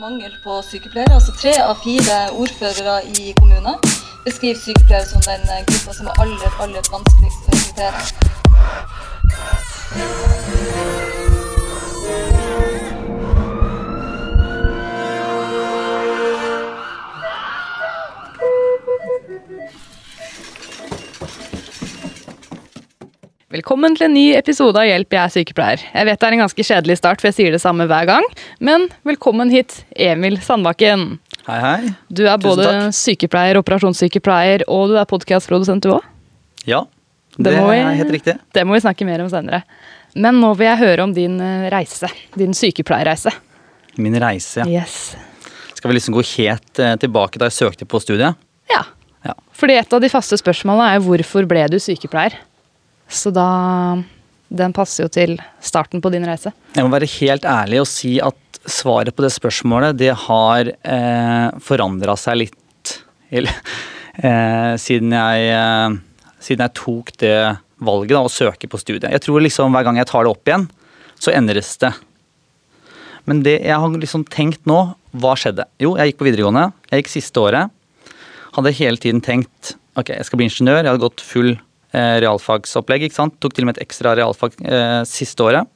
Mangel på sykepleiere. Altså tre av fire ordførere i kommunen beskriver sykepleiere som den gruppa som er aller, aller vanskeligst å rekruttere. Velkommen til en ny episode av Hjelp, jeg er sykepleier. Jeg vet det er en ganske kjedelig start, for jeg sier det samme hver gang. Men velkommen hit, Emil Sandbakken. Hei, hei. Du er Tusen både takk. sykepleier, operasjonssykepleier, og du er podkastprodusent du òg. Ja, Det det, vi- er helt riktig. Det må vi snakke mer om senere. Men nå vil jeg høre om din eh, reise. Din sykepleierreise. Min reise, ja. Yes. Skal vi liksom gå helt eh, tilbake da jeg søkte på studiet? Ja. Ja. Fordi et av de faste spørsmålene er hvorfor ble du sykepleier? Så da Den passer jo til starten på din reise. Jeg må være helt ærlig og si at svaret på det spørsmålet, det har eh, forandra seg litt eller, eh, siden, jeg, eh, siden jeg tok det valget da, å søke på studiet. Jeg tror liksom hver gang jeg tar det opp igjen, så endres det. Men det jeg har liksom tenkt nå, hva skjedde? Jo, jeg gikk på videregående. Jeg gikk siste året. Hadde hele tiden tenkt ok, jeg skal bli ingeniør. Jeg hadde gått full realfagsopplegg. ikke sant? Tok til og med et ekstra realfag eh, siste året.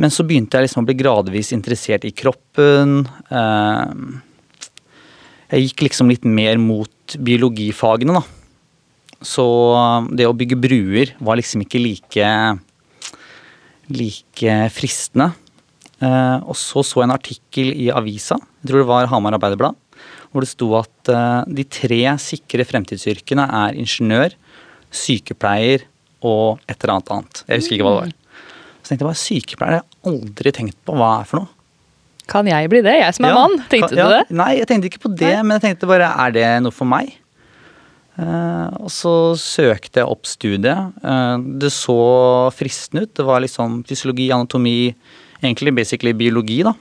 Men så begynte jeg liksom å bli gradvis interessert i kroppen. Eh, jeg gikk liksom litt mer mot biologifagene, da. Så det å bygge bruer var liksom ikke like like fristende. Eh, og så så jeg en artikkel i avisa, jeg tror det var Hamar Arbeiderblad, hvor det sto at eh, de tre sikre fremtidsyrkene er ingeniør, sykepleier og et eller annet annet. Jeg husker ikke hva det var. Så tenkte jeg bare sykepleier, det har jeg aldri tenkt på hva er for noe. Kan jeg bli det? Jeg som er Ja, mann. Tenkte kan- ja, du det? Nei, jeg tenkte ikke på det, Nei. men jeg tenkte bare er det noe for meg? Uh, og så søkte jeg opp studiet. Uh, det så fristende ut. Det var liksom fysiologi, anatomi, egentlig basically biologi, da.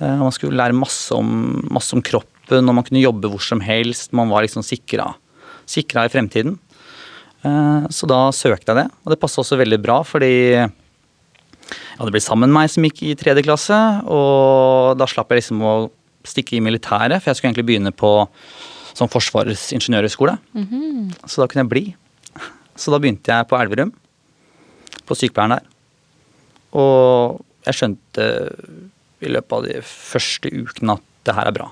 Uh, man skulle lære masse om, masse om kroppen, og man kunne jobbe hvor som helst. Man var liksom sikra, sikra i fremtiden. Eh, så da søkte jeg det, og det passa også veldig bra, fordi jeg hadde blitt sammen med meg som gikk i tredje klasse, og da slapp jeg liksom å stikke i militæret, for jeg skulle egentlig begynne på som Forsvarets ingeniørhøgskole. Så da kunne jeg bli. Så da begynte jeg på Elverum, på sykepleieren der. Og jeg skjønte i løpet av de første ukene at det her er bra.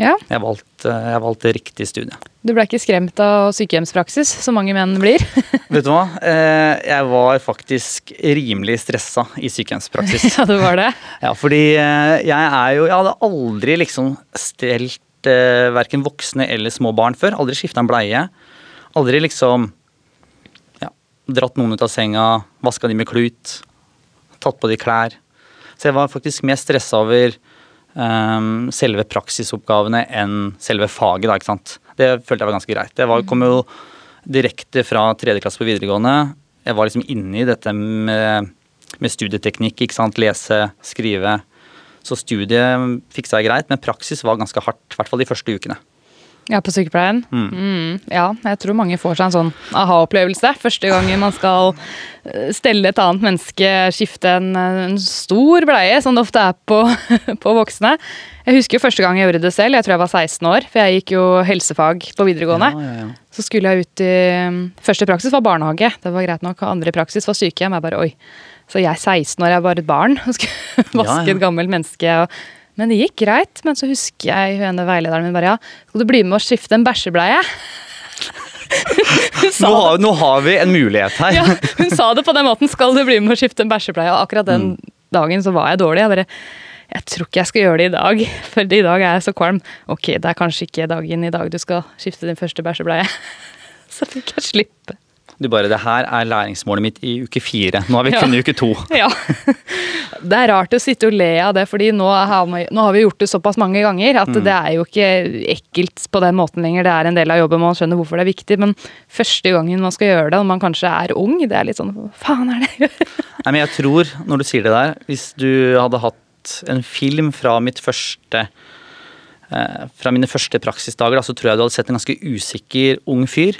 Ja. Jeg valgte, jeg valgte riktig studie. Du ble ikke skremt av sykehjemspraksis, som mange menn blir? Vet du hva? Eh, Jeg var faktisk rimelig stressa i sykehjemspraksis. ja, det var det. Ja, fordi eh, jeg er jo Jeg hadde aldri liksom stelt eh, verken voksne eller små barn før. Aldri skifta en bleie. Aldri liksom ja, dratt noen ut av senga, vaska de med klut, tatt på de klær. Så jeg var faktisk mer stressa over eh, selve praksisoppgavene enn selve faget, da, ikke sant. Det følte jeg var ganske greit. Jeg var, kom jo direkte fra tredje klasse på videregående. Jeg var liksom inne i dette med, med studieteknikk, ikke sant. Lese, skrive. Så studiet fiksa jeg greit, men praksis var ganske hardt. I hvert fall de første ukene. Ja, på sykepleien. Mm, ja, jeg tror mange får seg en sånn aha-opplevelse. Første gangen man skal eh, stelle et annet menneske, skifte en, en stor bleie, som det ofte er på, på voksne. Jeg husker jo første gang jeg gjorde det selv, jeg tror jeg var 16 år, for jeg gikk jo helsefag på videregående. Ja, ja, ja. Så skulle jeg ut i Første praksis var barnehage, det var greit nok. Andre praksis var sykehjem. Jeg bare oi. Så jeg er 16 år, jeg er bare et barn og skulle vaske et gammelt menneske. Og, men det gikk greit. Men så husker jeg hun ene veilederen min bare ja, skal du bli med og skifte en bæsjebleie? Nå, har, nå har vi en mulighet her. ja, hun sa det på den måten. Skal du bli med og skifte en bæsjebleie? Og akkurat den dagen så var jeg dårlig. Jeg bare jeg tror ikke jeg skal gjøre det i dag, for i dag er jeg så kvalm. Ok, det er kanskje ikke dagen i dag du skal skifte din første bæsjebleie. Så fikk jeg slippe. Du bare, det her er læringsmålet mitt i uke fire. Nå er vi kun i uke to. Ja. Det er rart å sitte og le av det, fordi nå har, vi, nå har vi gjort det såpass mange ganger at det er jo ikke ekkelt på den måten lenger. Det er en del av jobben, man skjønner hvorfor det er viktig, men første gangen man skal gjøre det, og man kanskje er ung, det er litt sånn faen er det? Nei, men jeg tror, når du sier det der, hvis du hadde hatt en film fra mitt første eh, fra mine første praksisdager, da, så tror jeg du hadde sett en ganske usikker ung fyr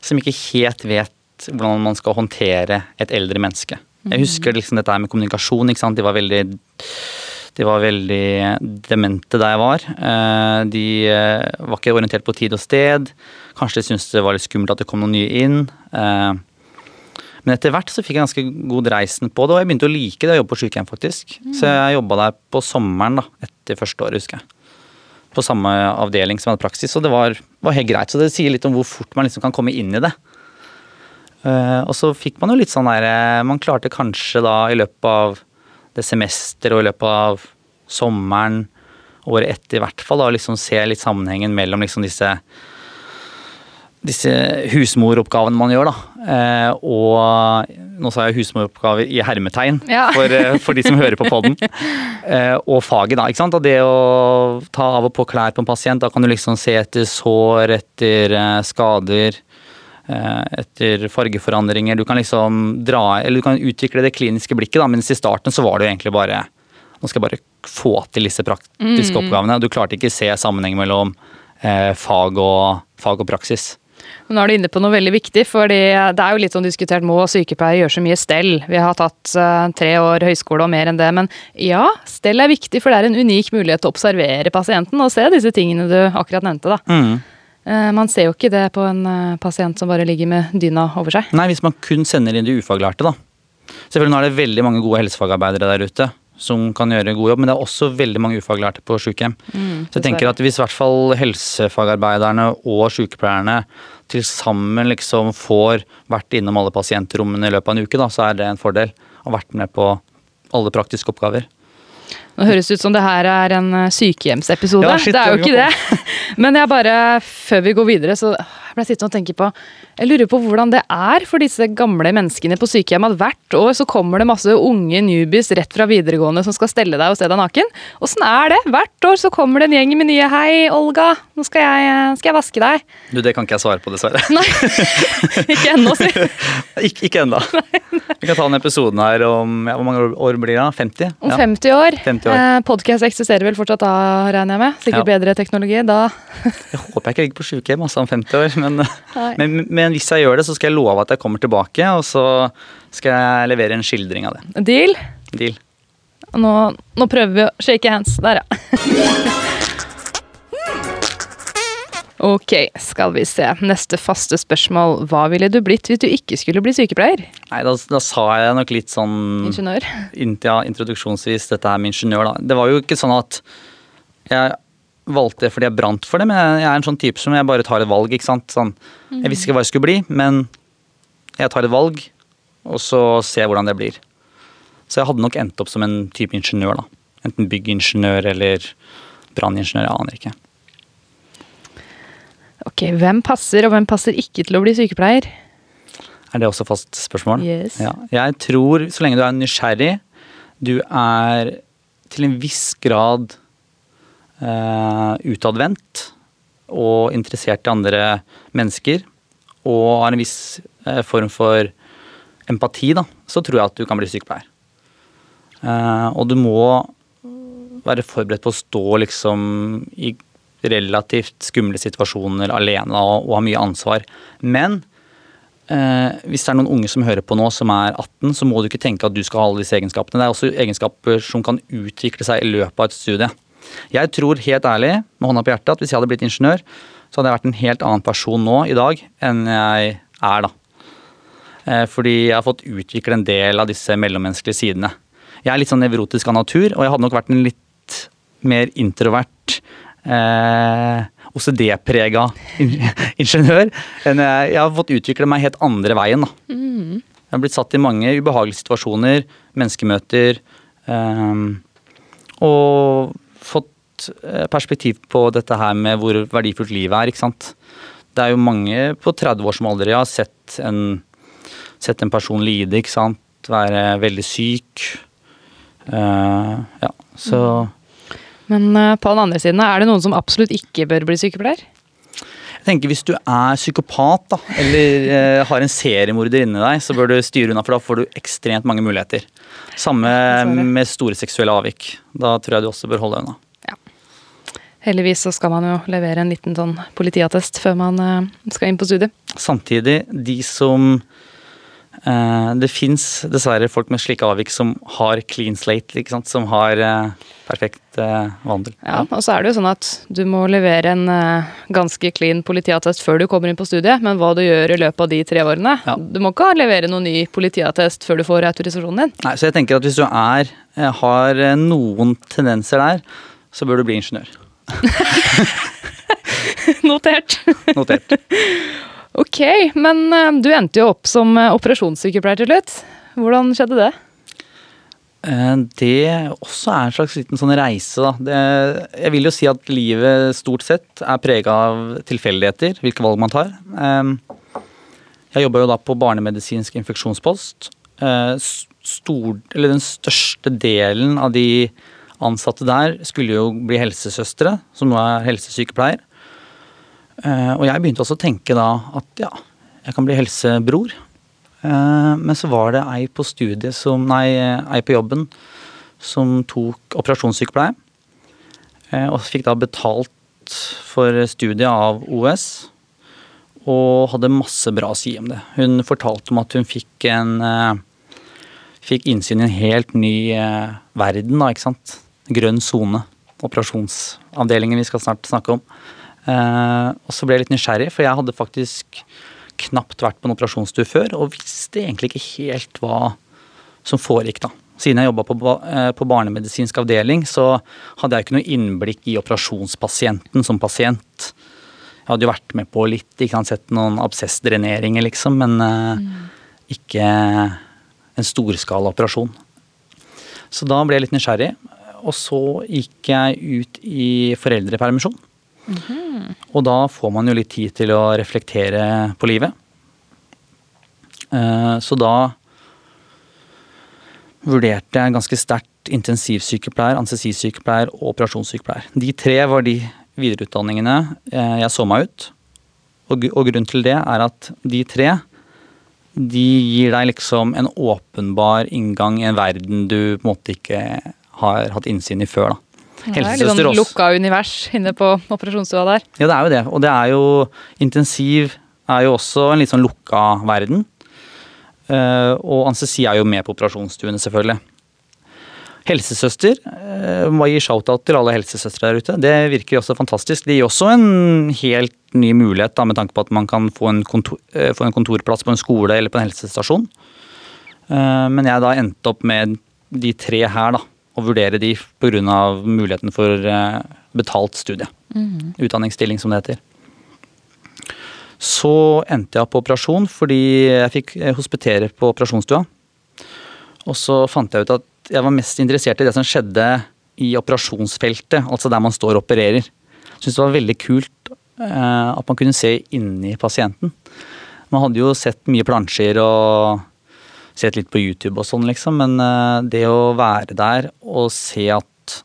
som ikke helt vet hvordan man skal håndtere et eldre menneske. Jeg husker liksom dette med kommunikasjon. ikke sant? De var veldig de var veldig demente der jeg var. Eh, De eh, var ikke orientert på tid og sted. Kanskje de syntes det var litt skummelt at det kom noen nye inn. Eh, Men etter hvert så fikk jeg ganske god reisen på det, og jeg begynte å like det å jobbe på sykehjem, faktisk. Så jeg jobba der på sommeren da, etter første året, husker jeg. På samme avdeling som hadde praksis, og det var, var helt greit. Så det sier litt om hvor fort man liksom kan komme inn i det. Uh, og så fikk man jo litt sånn der eh, Man klarte kanskje da i løpet av det semesteret og i løpet av sommeren, året etter i hvert fall, da liksom se litt sammenhengen mellom liksom disse disse husmoroppgavene man gjør, da. Eh, og nå sa jeg husmoroppgaver i hermetegn Ja. for, eh, for de som hører på poden. Eh, og faget, da. ikke sant? Og det å ta av og på klær på en pasient, da kan du liksom se etter sår, etter skader. eh, Etter fargeforandringer. Du kan liksom dra Eller du kan utvikle det kliniske blikket, da, mens i starten så var det jo egentlig bare Nå skal jeg bare få til disse praktiske oppgavene. Du klarte ikke se sammenheng mellom eh, fag, og, fag og praksis. Nå er du inne på noe veldig viktig, fordi det er jo litt sånn diskutert må sykepleiere gjøre så mye stell. Vi har tatt eh, tre år høyskole og mer enn det, men ja, stell er viktig, for det er en unik mulighet til å observere pasienten og se disse tingene du akkurat nevnte. da. Mm. Eh, Man ser jo ikke det på en eh, pasient som bare ligger med dyna over seg. Nei, hvis man kun sender inn de ufaglærte, da. Selvfølgelig nå er det veldig mange gode helsefagarbeidere der ute som kan gjøre god jobb, men det er også veldig mange ufaglærte på sykehjem. Så jeg tenker at hvis i hvert fall helsefagarbeiderne og sykepleierne til sammen liksom får vært innom alle pasientrommene i løpet av en uke, da, så er det en fordel. Og vært med på alle praktiske oppgaver. Nå høres det ut som det her er en eh, sykehjemsepisode. Ja, shit, det er jo ikke det. Men jeg bare, før vi går videre, så ble jeg sittende og tenke på Jeg lurer på hvordan det er for disse gamle menneskene på sykehjem at hvert år så kommer det masse unge newbies rett fra videregående som skal stelle deg og se deg naken. Åssen er det? Hvert år så kommer det en gjeng med nye 'Hei, Olga, nå skal jeg, skal jeg vaske deg'. Du, det kan ikke jeg svare på, dessverre. Nei, ikke ennå, si. ikke ikke ennå. Vi kan ta den episoden her om ja, Hvor mange år- blir det? da? 50? Om Ja. 50 år. 50 år. Eh, Podcast eksisterer vel fortsatt da, regner jeg med? Sikkert Ja. bedre teknologi. Da Jeg håper jeg ikke ligger på sykehjem altså, om 50 år, men, Nei. men, men hvis jeg gjør det, så skal jeg love at jeg kommer tilbake, og så skal jeg levere en skildring av det. Deal? Deal. Nå, nå prøver vi å shake hands. Der, ja. Ok, skal vi se. Neste faste spørsmål. Hva ville du blitt hvis du ikke skulle bli sykepleier? Nei, da, da sa jeg nok litt sånn Ingeniør? ja, introduksjonsvis dette her med ingeniør, da. Det var jo ikke sånn at jeg valgte det fordi jeg brant for det, men jeg er en sånn type som jeg bare tar et valg, ikke sant. Sånn, jeg visste ikke hva jeg skulle bli, men jeg tar et valg, og så ser jeg hvordan det blir. Så jeg hadde nok endt opp som en type ingeniør, da. Enten byggingeniør eller branningeniør, jeg aner ikke. Ok, Hvem passer, og hvem passer ikke til å bli sykepleier? Er det også fast spørsmål? Yes. Ja. Jeg tror, så lenge du er nysgjerrig, du er til en viss grad utadvendt og interessert i andre mennesker, og har en viss eh, form for empati, da, så tror jeg at du kan bli sykepleier. Eh, og du må være forberedt på å stå liksom i relativt skumle situasjoner alene og ha mye ansvar. Men eh, hvis det er noen unge som hører på nå som er 18, så må du ikke tenke at du skal ha alle disse egenskapene. Det er også egenskaper som kan utvikle seg i løpet av et studie. Jeg tror helt ærlig, med hånda på hjertet, at hvis jeg hadde blitt ingeniør, så hadde jeg vært en helt annen person nå i dag enn jeg er da. Eh, Fordi jeg har fått utvikle en del av disse mellommenneskelige sidene. Jeg er litt sånn nevrotisk av natur, og jeg hadde nok vært en litt mer introvert, eh, OCD-prega ingeniør. enn jeg, har fått utvikle meg helt andre veien. da. Jeg har blitt satt i mange ubehagelige situasjoner, menneskemøter, eh, og eh, perspektiv på dette her med hvor verdifullt livet er. ikke sant? Det er jo mange på 30 år som aldri har sett en, sett en person lide, ikke sant? Være veldig syk. Uh, ja, så Men uh, på den andre siden, er det noen som absolutt ikke bør bli sykepleier? jeg tenker hvis du er psykopat da, eller uh, har en seriemorder inni deg, så bør du styre unna, for da får du ekstremt mange muligheter. Samme med store seksuelle avvik. Da tror jeg du også bør holde unna. Heldigvis så skal man jo levere en liten sånn politiattest før man eh, skal inn på studiet. Samtidig, de som Eh, det fins dessverre folk med slike avvik som har clean slate, som har eh, perfekt vandel. Ja, og så er det jo sånn at du må levere en ganske clean politiattest før du kommer inn på studiet, men hva du gjør i løpet av de tre årene Ja. Du må ikke levere noen ny politiattest før du får autorisasjonen din. Nei, så jeg tenker at hvis du er, har noen tendenser der, så bør du bli ingeniør. Notert. Notert. Ok, men eh, du endte jo opp som eh, operasjonssykepleier til slutt. Hvordan skjedde det? Eh, Det også er en slags liten sånn reise, da. Det, jeg vil jo si at livet stort sett er prega av tilfeldigheter, hvilke valg man tar. Eh, Jeg jobba jo da på barnemedisinsk infeksjonspost. Stor, eller den største delen av de ansatte der skulle jo bli helsesøstre, som nå er helsesykepleier. Eh, Og jeg begynte også å tenke da at ja, jeg kan bli helsebror. Eh, Men så var det ei på studiet som Nei, ei på jobben som tok operasjonssykepleie. eh, Og fikk da betalt for studiet av OS. Og hadde masse bra å si om det. Hun fortalte om at hun fikk en Fikk innsyn i en helt ny verden, da, ikke sant. Grønn sone. Operasjonsavdelingen vi skal snart snakke om. Eh, og så ble jeg litt nysgjerrig, for jeg hadde faktisk knapt vært på en operasjonsstue før, og visste egentlig ikke helt hva som foregikk da. Siden jeg jobba på, eh, på barnemedisinsk avdeling, så hadde jeg ikke noe innblikk i operasjonspasienten som pasient. Jeg hadde jo vært med på litt, ikke sant, sett noen absessdreneringer, liksom, men eh, ikke en storskala operasjon. Så da ble jeg litt nysgjerrig, og så gikk jeg ut i foreldrepermisjon. Og da får man jo litt tid til å reflektere på livet. Eh, Så da vurderte jeg ganske sterkt intensivsykepleier, anestesisykepleier og operasjonssykepleier. De tre var de videreutdanningene eh, jeg så meg ut. Og grunnen til det er at de tre de gir deg liksom en åpenbar inngang i en verden du på en måte ikke har hatt innsyn i før. da. Det er litt sånn lukka univers inne på operasjonsstua der. Ja, det er jo det. Og det er jo Intensiv er jo også en litt sånn lukka verden. Eh, og anestesi er jo med på operasjonsstuene, selvfølgelig. Helsesøster, uh, må gi shout-out til alle helsesøstre der ute. Det virker også fantastisk. Det gir også en helt ny mulighet, da, med tanke på at man kan få en, kontor, eh, få en kontorplass på en skole eller på en helsestasjon. Eh, men jeg da endte opp med de tre her, da. Og vurdere de pga. muligheten for eh, betalt studie. Utdanningsstilling, som det heter. Så endte jeg på operasjon fordi jeg fikk eh, hospitere på operasjonsstua. Og så fant jeg ut at jeg var mest interessert i det som skjedde i operasjonsfeltet, altså der man står og opererer. Jeg syntes det var veldig kult eh, at man kunne se inni pasienten. Man hadde jo sett mye plansjer og sett litt på YouTube og sånn, liksom, men eh, det å være der og se at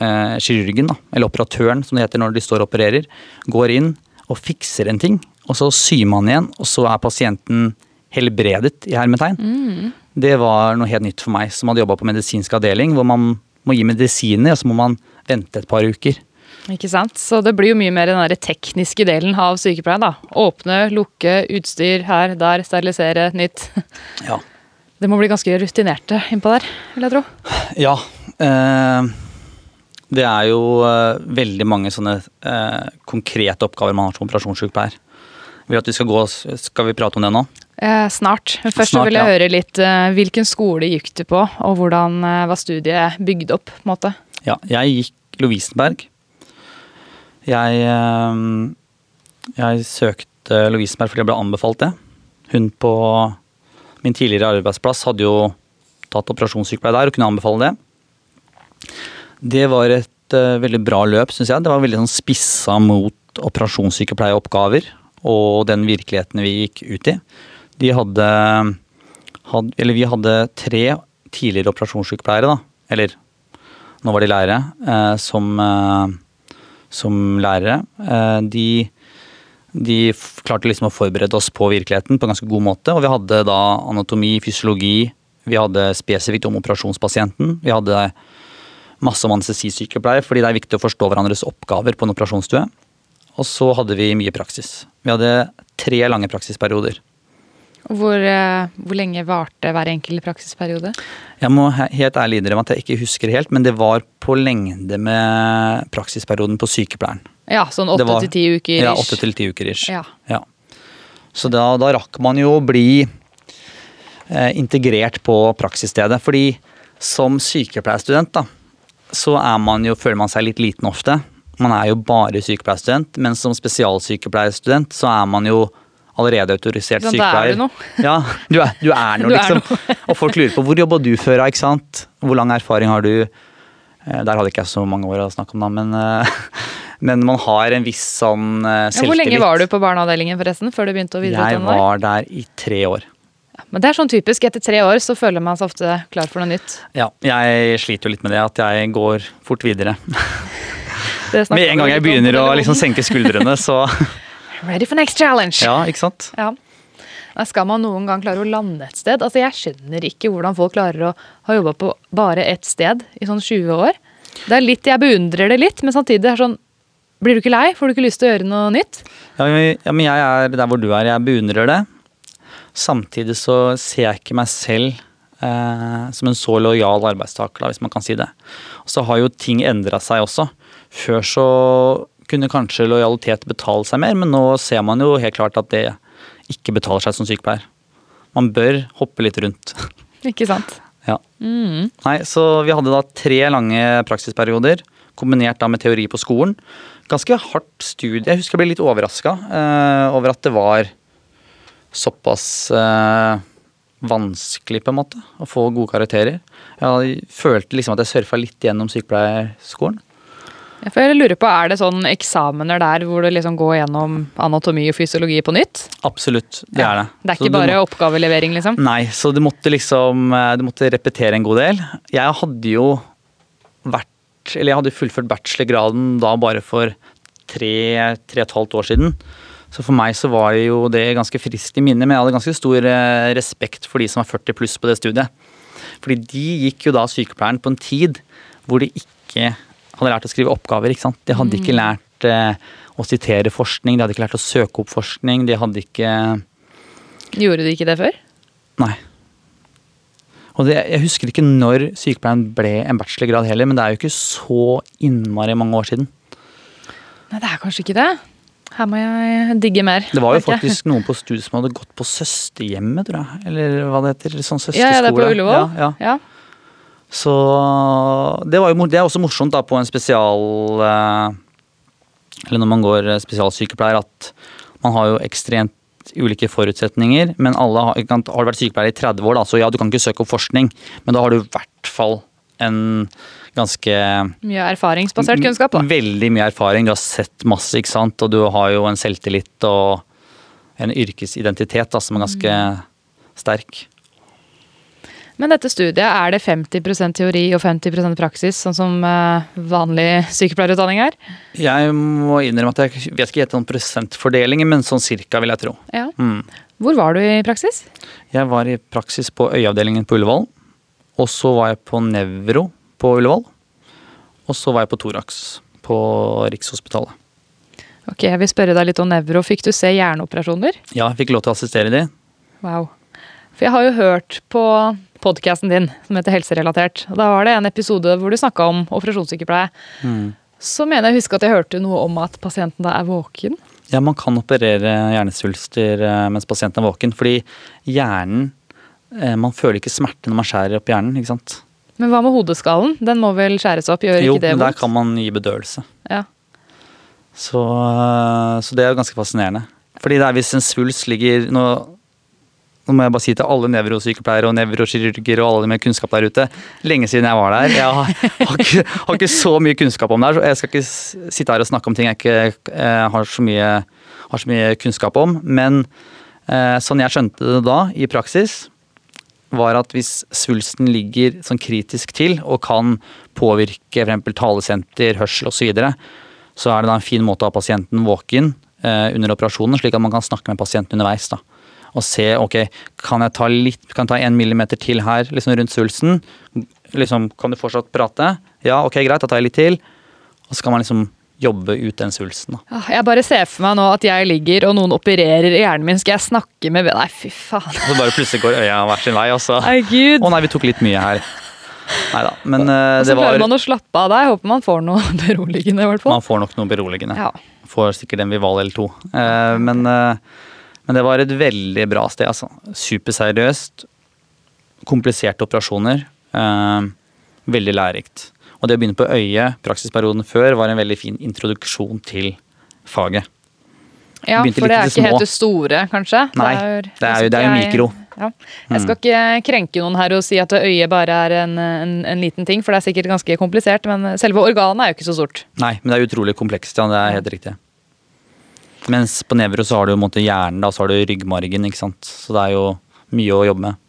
eh, kirurgen, da, eller operatøren som det heter når de står og opererer, går inn og fikser en ting, og så syr man igjen, og så er pasienten helbredet i hermetegn. Det var noe helt nytt for meg, som hadde jobba på medisinsk avdeling, hvor man må gi medisiner, og så må man vente et par uker. Ikke sant? Så det blir jo mye mer den tekniske delen av sykepleien. da. Åpne, lukke, utstyr her, der, sterilisere, nytt. Ja. Det må bli ganske rutinerte innpå der, vil jeg tro. Ja. Eh, det er jo eh, veldig mange sånne eh, konkrete oppgaver man har som operasjonssykepleier. Vil at vi skal, gå, skal vi prate om det nå? Eh, snart. Men først Snart, vil jeg ja. høre litt eh, hvilken skole gikk du på, og hvordan eh, var studiet bygd opp? på en måte? Ja, jeg gikk Lovisenberg. Jeg, jeg søkte Lovisenberg fordi jeg ble anbefalt det. Hun på min tidligere arbeidsplass hadde jo tatt operasjonssykepleie der og kunne anbefale det. Det var et uh, veldig bra løp, syns jeg. Det var veldig sånn spissa mot operasjonssykepleieoppgaver og den virkeligheten vi gikk ut i. De hadde, had, eller vi hadde tre tidligere operasjonssykepleiere, da. Eller nå var de lærere, eh, som, eh, som lærere. Eh, de, de klarte liksom å forberede oss på virkeligheten på en ganske god måte. Og vi hadde da anatomi, fysiologi, vi hadde spesifikt om operasjonspasienten. Vi hadde masse om anestesisykepleier, fordi det er viktig å forstå hverandres oppgaver på en operasjonsstue. Og så hadde vi mye praksis. Vi hadde tre lange praksisperioder. Hvor, eh, hvor lenge varte hver enkelt praksisperiode? Jeg må helt ærlig innrømme at jeg ikke husker helt, men det var på lengde med praksisperioden på sykepleieren. Ja, sånn åtte til ti uker. Ja, ish. åtte til ti uker ish. Ja. Ja. Så da, da rakk man jo å bli eh, integrert på praksisstedet. Fordi som sykepleierstudent, da, så man jo, føler man seg litt liten ofte. Man er jo bare sykepleierstudent, men som spesialsykepleierstudent så er man jo allerede autorisert Sånn, er sykepleier. noe. Ja, du er, du er noe, liksom. liksom. Og folk lurer på hvor jobba du før, ikke sant? Hvor lang erfaring har du? Eh, Der hadde ikke jeg så mange år å snakke om, da, men, eh, men man har en viss sånn selvtillit. Ja, selvtillit. hvor lenge var du på barneavdelingen forresten, før du begynte å Jeg videreutdanne deg? var der i tre år. Men det er sånn typisk. Etter tre år så føler man seg ofte klar for noe nytt. Ja, jeg sliter jo litt med det, at jeg går fort videre. Med en gang jeg begynner å liksom senke skuldrene, så Ready for next challenge! Ja, ikke sant? Ja. Skal man noen gang klare å lande et sted? Altså, Jeg skjønner ikke hvordan folk klarer å ha jobba på bare ett sted i sånn 20 år. Det er litt, Jeg beundrer det litt, men samtidig er det sånn Blir du ikke lei? Får du ikke lyst til å gjøre noe nytt? Ja, men jeg er der hvor du er. Jeg beundrer det. Samtidig så ser jeg ikke meg selv eh, som en så lojal arbeidstaker, da, hvis man kan si det. Og så har jo ting endra seg også. Før så kunne kanskje lojalitet betale seg mer, men nå ser man jo helt klart at det ikke betaler seg som sykepleier. Man bør hoppe litt rundt. Ikke sant? Ja. Mm. Nei, så vi hadde da tre lange praksisperioder, kombinert da med teori på skolen. Ganske hardt studie. Jeg husker jeg ble litt overraska uh, over at det var såpass uh, vanskelig, på en måte, å få gode karakterer. Jeg følte liksom at jeg surfa litt gjennom sykepleierskolen. Ja, for jeg lurer på, Er det sånn eksamener der hvor du liksom går gjennom anatomi og fysiologi på nytt? Absolutt, det er det. Det er ikke så bare må- oppgavelevering, liksom? Nei, så du måtte liksom eh, Du måtte repetere en god del. Jeg hadde jo Eller jeg hadde fullført bachelorgraden da bare for tre, tre og et halvt år siden. Så for meg så var jo det ganske friskt i minnet, men jeg hadde ganske stor eh, respekt for de som var 40 pluss på det studiet. Fordi de gikk jo da sykepleieren på en tid hvor de ikke hadde lært å skrive oppgaver. ikke sant? De hadde ikke lært eh, å sitere forskning, de hadde ikke lært å søke opp forskning, de hadde ikke Gjorde de ikke det før? Nei. Og det, jeg husker ikke når sykepleien ble en bachelorgrad heller, men det er jo ikke så innmari mange år siden. Nei, det er kanskje ikke det. Her må jeg digge mer. Det var jo faktisk noen på studiet som hadde gått på søsterhjemmet, tror jeg. Eller hva det heter. Sånn søsterskole. Ja, ja, det er på Ullevål. Ja, ja. Ja. Så det, var jo, det er også morsomt da på en spesial eh, Eller når man går eh, spesialsykepleier, at man har jo ekstremt ulike forutsetninger. Men alle har, har du vært sykepleier i 30 år, da, så ja, du kan ikke søke opp forskning, men da har du i hvert fall en ganske Mye erfaringsbasert kunnskap, da. Veldig mye erfaring. Du har sett masse, ikke sant. Og du har jo en selvtillit og en yrkesidentitet da, som er ganske Mm. sterk. Men dette studiet, er det 50% teori og 50% praksis, sånn som eh, vanlig sykepleierutdanning er? Jeg må innrømme at jeg vet ikke helt om prosentfordelingen, men sånn cirka vil jeg tro. Ja. Mm. Hvor var du i praksis? Jeg var i praksis på øyeavdelingen på Ullevål. Og så var jeg på nevro på Ullevål. Og så var jeg på Thorax på Rikshospitalet. Ok, Jeg vil spørre deg litt om nevro. Fikk du se hjerneoperasjoner? Ja, jeg fikk lov til å assistere de. Wow. For jeg har jo hørt på podkasten din som heter Helserelatert. Da var det en episode hvor du snakka om operasjonssykepleie. Mm. Så mener jeg å huske at jeg hørte noe om at pasienten da er våken. Ja, man kan operere hjernesvulster eh, mens pasienten er våken, fordi hjernen eh, Man føler ikke smerte når man skjærer opp hjernen, ikke sant. Men hva med hodeskallen? Den må vel skjæres opp? Gjør Jo, ikke det men der kan man gi bedøvelse. Ja. Så, eh, så det er jo ganske fascinerende. Fordi det er hvis en svulst ligger nå, nå må jeg bare si til alle nevrosykepleiere og nevrokirurger og alle med kunnskap der ute. Lenge siden jeg var der. Jeg har, har, ikke, har ikke så mye kunnskap om det her. så Jeg skal ikke sitte her og snakke om ting jeg ikke jeg har, så mye, har så mye kunnskap om. Men eh, sånn jeg skjønte det da, i praksis, var at hvis svulsten ligger sånn kritisk til og kan påvirke f.eks. talesenter, hørsel osv., så, videre, så er det da en fin måte å ha pasienten våken eh, under operasjonen, slik at man kan snakke med pasienten underveis. da. Og se ok, kan jeg ta litt, kan jeg ta en millimeter til her liksom rundt svulsten. Liksom, kan du fortsatt prate? Ja, ok, greit, da tar jeg litt til. Og så kan man liksom jobbe ut den svulsten. da. Ah, Jeg bare ser for meg nå at jeg ligger og noen opererer i hjernen min. Skal jeg snakke med Nei, fy faen. Og så bare plutselig går øya hver sin vei, og så gud. Å nei, vi tok litt mye her. Nei da. Men uh, så det var prøver man å slappe av der. Håper man får noe beroligende, i hvert fall. Man får nok noe beroligende. Ja. Får sikkert en Vival eller to. Uh, men, eh, men det var et veldig bra sted, altså. Superseriøst. Kompliserte operasjoner. Eh, veldig lærerikt. Og det å begynne på øyet, praksisperioden før, var en veldig fin introduksjon til faget. Ja, Begynte for det er ikke små. helt det store, kanskje? Nei, det er jo- det er jo jeg- mikro. Ja. Jeg skal ikke krenke noen her og si at øyet bare er en, en, en liten ting, for det er sikkert ganske komplisert, men selve organet er jo ikke så stort. Nei, men det er utrolig komplekst, ja. Det er helt riktig. Mens på nevro så har du måte hjernen, da, så har du ryggmargen, ikke sant. Så det er jo mye å jobbe med.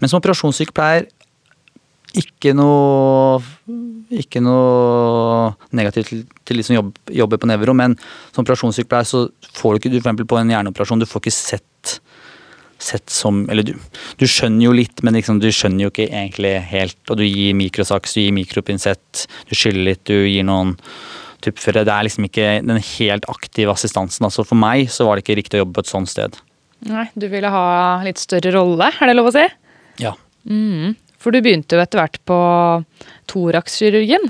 Men som operasjonssykepleier, ikke noe Ikke noe negativt til, til de som jobb, jobber på nevro, men som operasjonssykepleier så får du ikke du for på en hjerneoperasjon, du får ikke sett sett som Eller du, du skjønner jo litt, men liksom, du skjønner jo ikke egentlig helt. Og du gir mikrosaks, du gir mikropinsett, du skyller litt, du gir noen tuppføre. Det er liksom ikke den helt aktive assistansen. Altså for meg så var det ikke riktig å jobbe på et sånt sted. Nei, Du ville ha litt større rolle, er det lov å si? Ja. Mm. For du begynte jo etter hvert på thoraxkirurgien.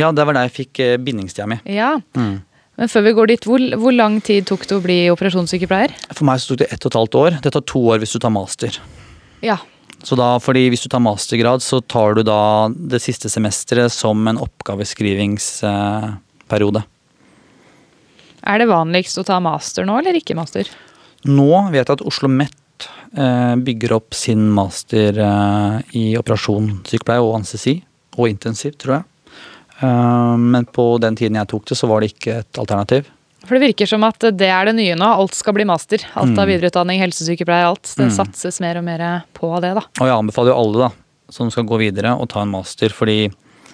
Ja, det var der jeg fikk eh, bindingstida mi. Ja. Mm. Men før vi går dit, hvor, hvor lang tid tok det å bli operasjonssykepleier? For meg så tok det ett og et halvt år. Det tar to år hvis du tar master. Ja. Så da, fordi Hvis du tar mastergrad, så tar du da det siste semesteret som en oppgaveskrivingsperiode. Er det vanligst å ta master nå, eller ikke master? Nå vet jeg at Oslo Met eh, bygger opp sin master eh, i operasjonssykepleie og anestesi. Og intensiv, tror jeg. Eh, men på den tiden jeg tok det, så var det ikke et alternativ. For det virker som at det er det nye nå. Alt skal bli master. Alt av videreutdanning, helsesykepleie, alt. Det satses mer og mer på det, da. Og jeg anbefaler jo alle da, som skal gå videre, å ta en master. fordi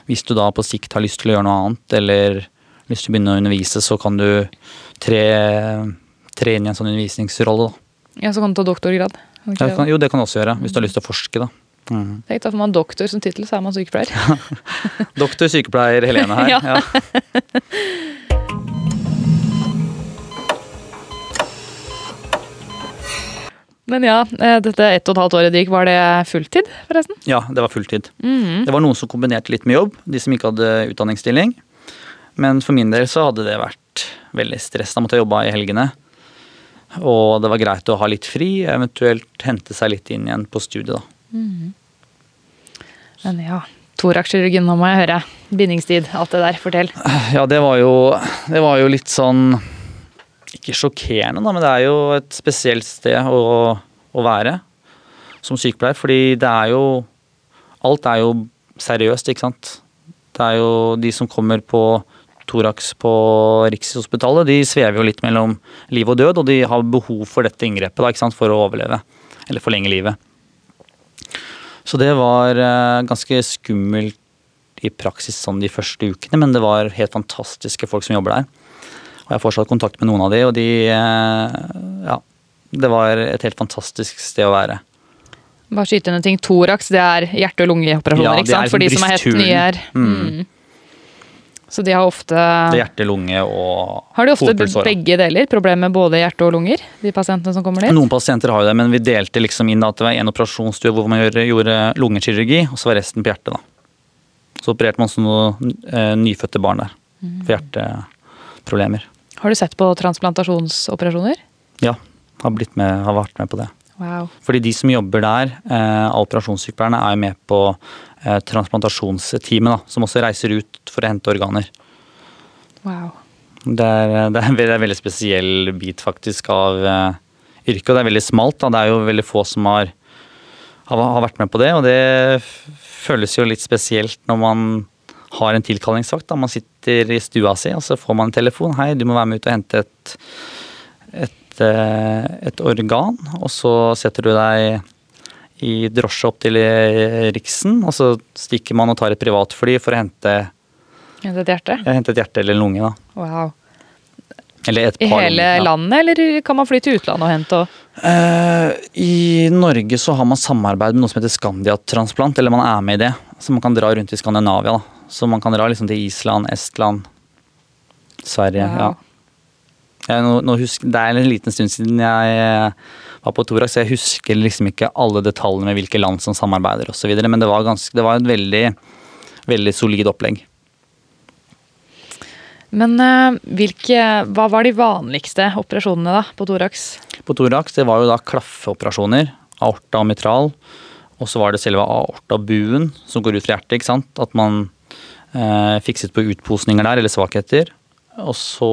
hvis du da på sikt har lyst til å gjøre noe annet, eller lyst du begynner å undervise, så kan du tre, tre inn i en sånn undervisningsrolle. da. Ja, Så kan du ta doktorgrad. Det, kan, jo, det kan du også gjøre, hvis du har lyst til å forske. da. Mm. Tenk da får man doktor som tittel, så er man sykepleier. Doktor sykepleier Helene her. Ja. ja. Men ja, eh, dette ett og et halvt året det gikk, var det fulltid, forresten? Ja, det var fulltid. Mhm. Det var noen som kombinerte litt med jobb, de som ikke hadde utdanningsstilling. Men for min del så hadde det vært veldig stress. Da måtte jeg jobbe i helgene. Og det var greit å ha litt fri, eventuelt hente seg litt inn igjen på studiet, da. Men ja, thoraxkirurgien, nå må jeg høre. Bindingstid, alt det der. Fortell. Ja, det var jo, det var jo litt sånn Ikke sjokkerende, da, men det er jo et spesielt sted å, å være som sykepleier. Fordi det er jo Alt er jo seriøst, ikke sant. Det er jo de som kommer på Thorax på Rikshospitalet, de svever jo litt mellom liv og død, og de har behov for dette inngrepet da, ikke sant, for å overleve. Eller forlenge livet. Så det var eh, ganske skummelt i praksis sånn de første ukene, men det var helt fantastiske folk som jobber der. Og jeg har fortsatt kontakt med noen av de, og de eh, Ja. Det var et helt fantastisk sted å være. Bare skyte inn en ting. Thorax, det er hjerte- og lungeoperasjoner, Ja, ikke sant? For de som er helt nye her. Mm. Mm. Så de har ofte er hjerte, lunge og Har de ofte begge deler? Problemer med både hjerte og lunger? De pasientene som kommer dit? Noen pasienter har jo det, men vi delte liksom inn at det var en operasjonsstue hvor man gjorde, gjorde lungekirurgi, og så var resten på hjertet. da. Så opererte man som noen eh, nyfødte barn der Mm. for hjerteproblemer. Har du sett på transplantasjonsoperasjoner? Ja, har, blitt med, har vært med på det. Wow. Fordi de som jobber der, eh, av operasjonssykepleierne, er med på eh, transplantasjonsteamet, som også reiser ut for å hente organer. wow. Det er, det er, en, veldig- det er en veldig spesiell bit faktisk av uh, yrket, og det er veldig smalt. Da. Det er jo veldig få som har, har, har vært med på det, og det føles jo litt spesielt når man har en tilkallingsvakt. Da. Man sitter i stua si, og så får man en telefon. 'Hei, du må være med ut og hente et, et, eh, et organ', og så setter du deg i drosje opp til eh, Riksen, og så stikker man og tar et privatfly for å hente, hente et hjerte? hente et hjerte eller en lunge. da. Wow. Eller et I hele lunger, landet, eller kan man fly til utlandet og hente og Uh, I Norge så har man samarbeid med noe som heter Scandiat-transplant, eller man er med i det. Så man kan dra rundt i Skandinavia. da. Så man kan dra liksom til Island, Estland, Sverige, ja. Ja. Nå, nå husker, det er en liten stund siden jeg eh, var på Thorax, så jeg husker liksom ikke alle detaljene med hvilke land som samarbeider osv. Men det var, ganske, det var et veldig, veldig solid opplegg. Men eh, hvilke, hva var de vanligste operasjonene da på thorax? På Thorax det var jo da klaffeoperasjoner, aorta og mitral. Og så var det selve aortabuen som går ut fra hjertet. ikke sant? At man eh, fikset på utposninger der, eller svakheter. Og så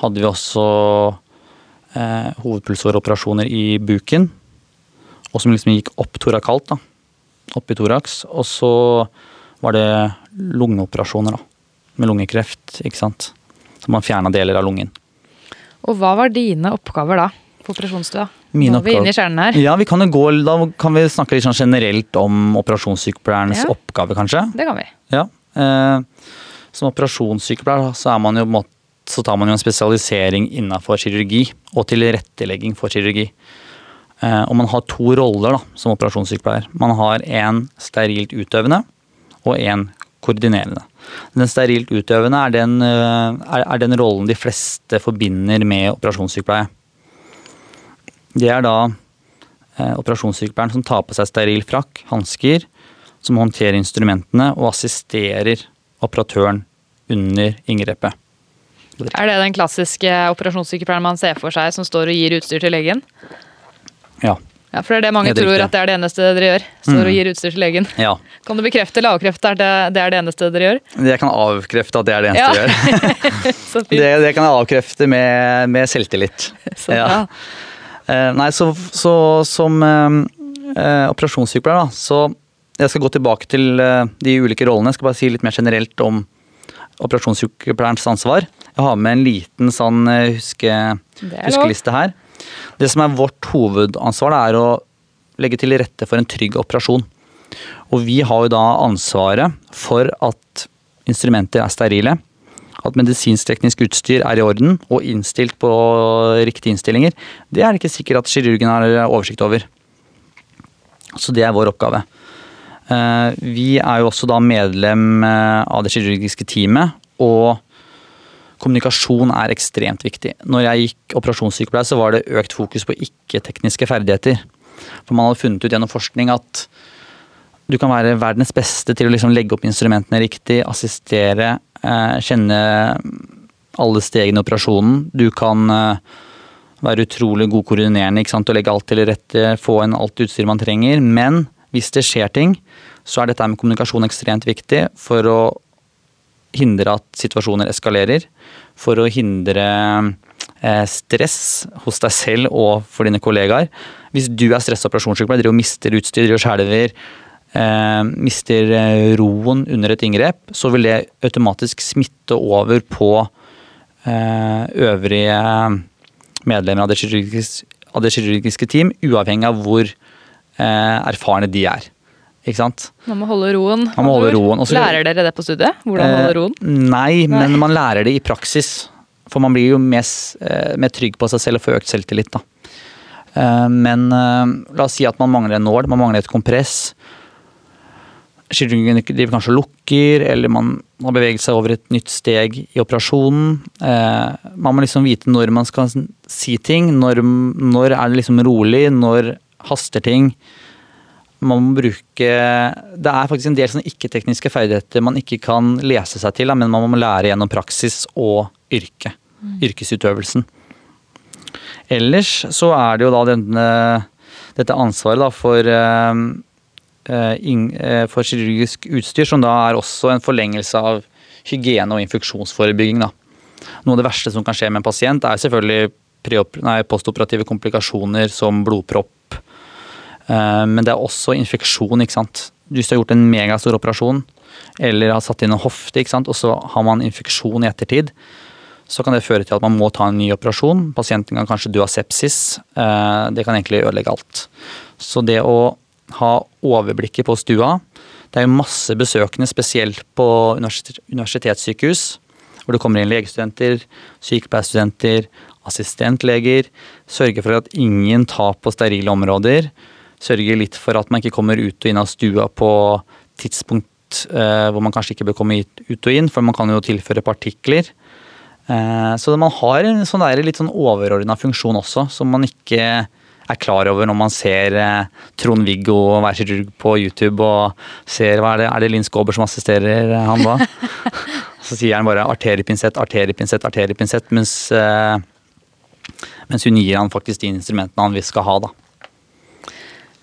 hadde vi også eh, hovedpulsåreoperasjoner i buken. Og som liksom gikk opp torakalt, da. Opp i toraks. Og så var det lungeoperasjoner, da. Med lungekreft, ikke sant. Så man fjerna deler av lungen. Og hva var dine oppgaver da på operasjonsstua? Mine Nå er vi inne i kjernen her. Ja, vi kan jo gå, Da kan vi snakke litt sånn generelt om operasjonssykepleierens Ja. oppgave, kanskje. Det kan vi. Ja. Eh, som operasjonssykepleier så, er man jo, på en måte- så tar man jo en spesialisering innenfor kirurgi og tilrettelegging for kirurgi. Eh, og man har to roller da, som operasjonssykepleier. Man har en sterilt utøvende og en koordinerende. Den sterilt utøvende er den, eh, er, den rollen de fleste forbinder med operasjonssykepleie. Det er da eh, operasjonssykepleieren som tar på seg steril frakk, hansker, som håndterer instrumentene og assisterer operatøren under inngrepet. Er det den klassiske operasjonssykepleieren man ser for seg som står og gir utstyr til legen? Ja. Ja, for det er det mange det tror at det er det eneste dere gjør. Står Mm. og gir utstyr til legen. ja. Kan du bekrefte eller avkrefte at det, det er det eneste dere gjør? Jeg kan avkrefte at det er det eneste Ja. jeg gjør. Det, det kan jeg avkrefte med, med selvtillit. Så ja. Eh, nei, så, så som eh, eh, operasjonssykepleier, da, så jeg skal gå tilbake til eh, de ulike rollene. Jeg skal bare si litt mer generelt om operasjonssykepleierens ansvar. Jeg har med en liten sånn eh, huske, huskeliste her. Det som er vårt hovedansvar, det er å legge til rette for en trygg operasjon. Og vi har jo da ansvaret for at instrumenter er sterile, at medisinsk-teknisk utstyr er i orden og innstilt på riktige innstillinger. Det er det ikke sikkert at kirurgen har oversikt over. Så det er vår oppgave. Eh, Vi er jo også da medlem eh, av det kirurgiske teamet, og kommunikasjon er ekstremt viktig. Når jeg gikk operasjonssykepleier, så var det økt fokus på ikke-tekniske ferdigheter. For man hadde funnet ut gjennom forskning at du kan være verdens beste til å liksom legge opp instrumentene riktig, assistere, eh, kjenne alle stegene i operasjonen. Du kan være utrolig god koordinerende og legge alt til rette, få inn alt utstyr man trenger. Men hvis det skjer ting, så er dette med kommunikasjon ekstremt viktig for å hindre at situasjoner eskalerer. For å hindre eh, stress hos deg selv og for dine kollegaer. Hvis du er stressa operasjonssykepleier, driver og mister utstyr, driver og skjelver, eh, mister eh, roen under et inngrep, så vil det automatisk smitte over på øvrige medlemmer av det, kirurgiske, team, uavhengig av hvor erfarne de er. Ikke sant? Man må holde roen. Man må holde roen. Også- Lærer dere det på studiet? Hvordan holde roen? Nei, nei, men man lærer det i praksis. For man blir jo mer, eh, mer trygg på seg selv og får økt selvtillit. Da. Eh, men eh, la oss si at man mangler en nål, man mangler et kompress. Kirurgen driver kanskje og lukker, eller man har beveget seg over et nytt steg i operasjonen. Eh, man må liksom vite når man skal si ting. Når, når er det liksom rolig? Når haster ting? Man må bruke Det er faktisk en del sånne ikke-tekniske ferdigheter man ikke kan lese seg til, da, men man må lære gjennom praksis og yrke. Yrkesutøvelsen. Ellers så er det jo da denne, dette ansvaret da for, eh, eh, eh, for kirurgisk utstyr, som da er også en forlengelse av hygiene og infeksjonsforebygging. Da. Noe av det verste som kan skje med en pasient, er selvfølgelig postoperative komplikasjoner som blodpropp, Men det er også infeksjon. ikke sant? Hvis du har gjort en megastor operasjon eller har satt inn en hofte, ikke sant? og så har man infeksjon i ettertid, så kan det føre til at man må ta en ny operasjon. Pasienten kan kanskje dø av sepsis. Eh, Det kan egentlig ødelegge alt. Så det å ha overblikket på stua Det er jo masse besøkende, spesielt på universitetssykehus, hvor det kommer inn legestudenter, sykepleierstudenter, assistentleger. Sørge for at ingen tar på sterile områder. Sørge litt for at man ikke kommer ut og inn av stua på tidspunkt eh, hvor man kanskje ikke bør komme ut og inn, for man kan jo tilføre partikler. Eh, så man har en sånn der, litt sånn overordna funksjon også, som man ikke er klar over når man ser eh, Trond-Viggo være kirurg på YouTube og ser hva er det, er det Linn Skåber som assisterer han da? Så sier han bare arteriepinsett, arteriepinsett, arteriepinsett, mens, mens hun gir han faktisk de instrumentene han vil skal ha. da.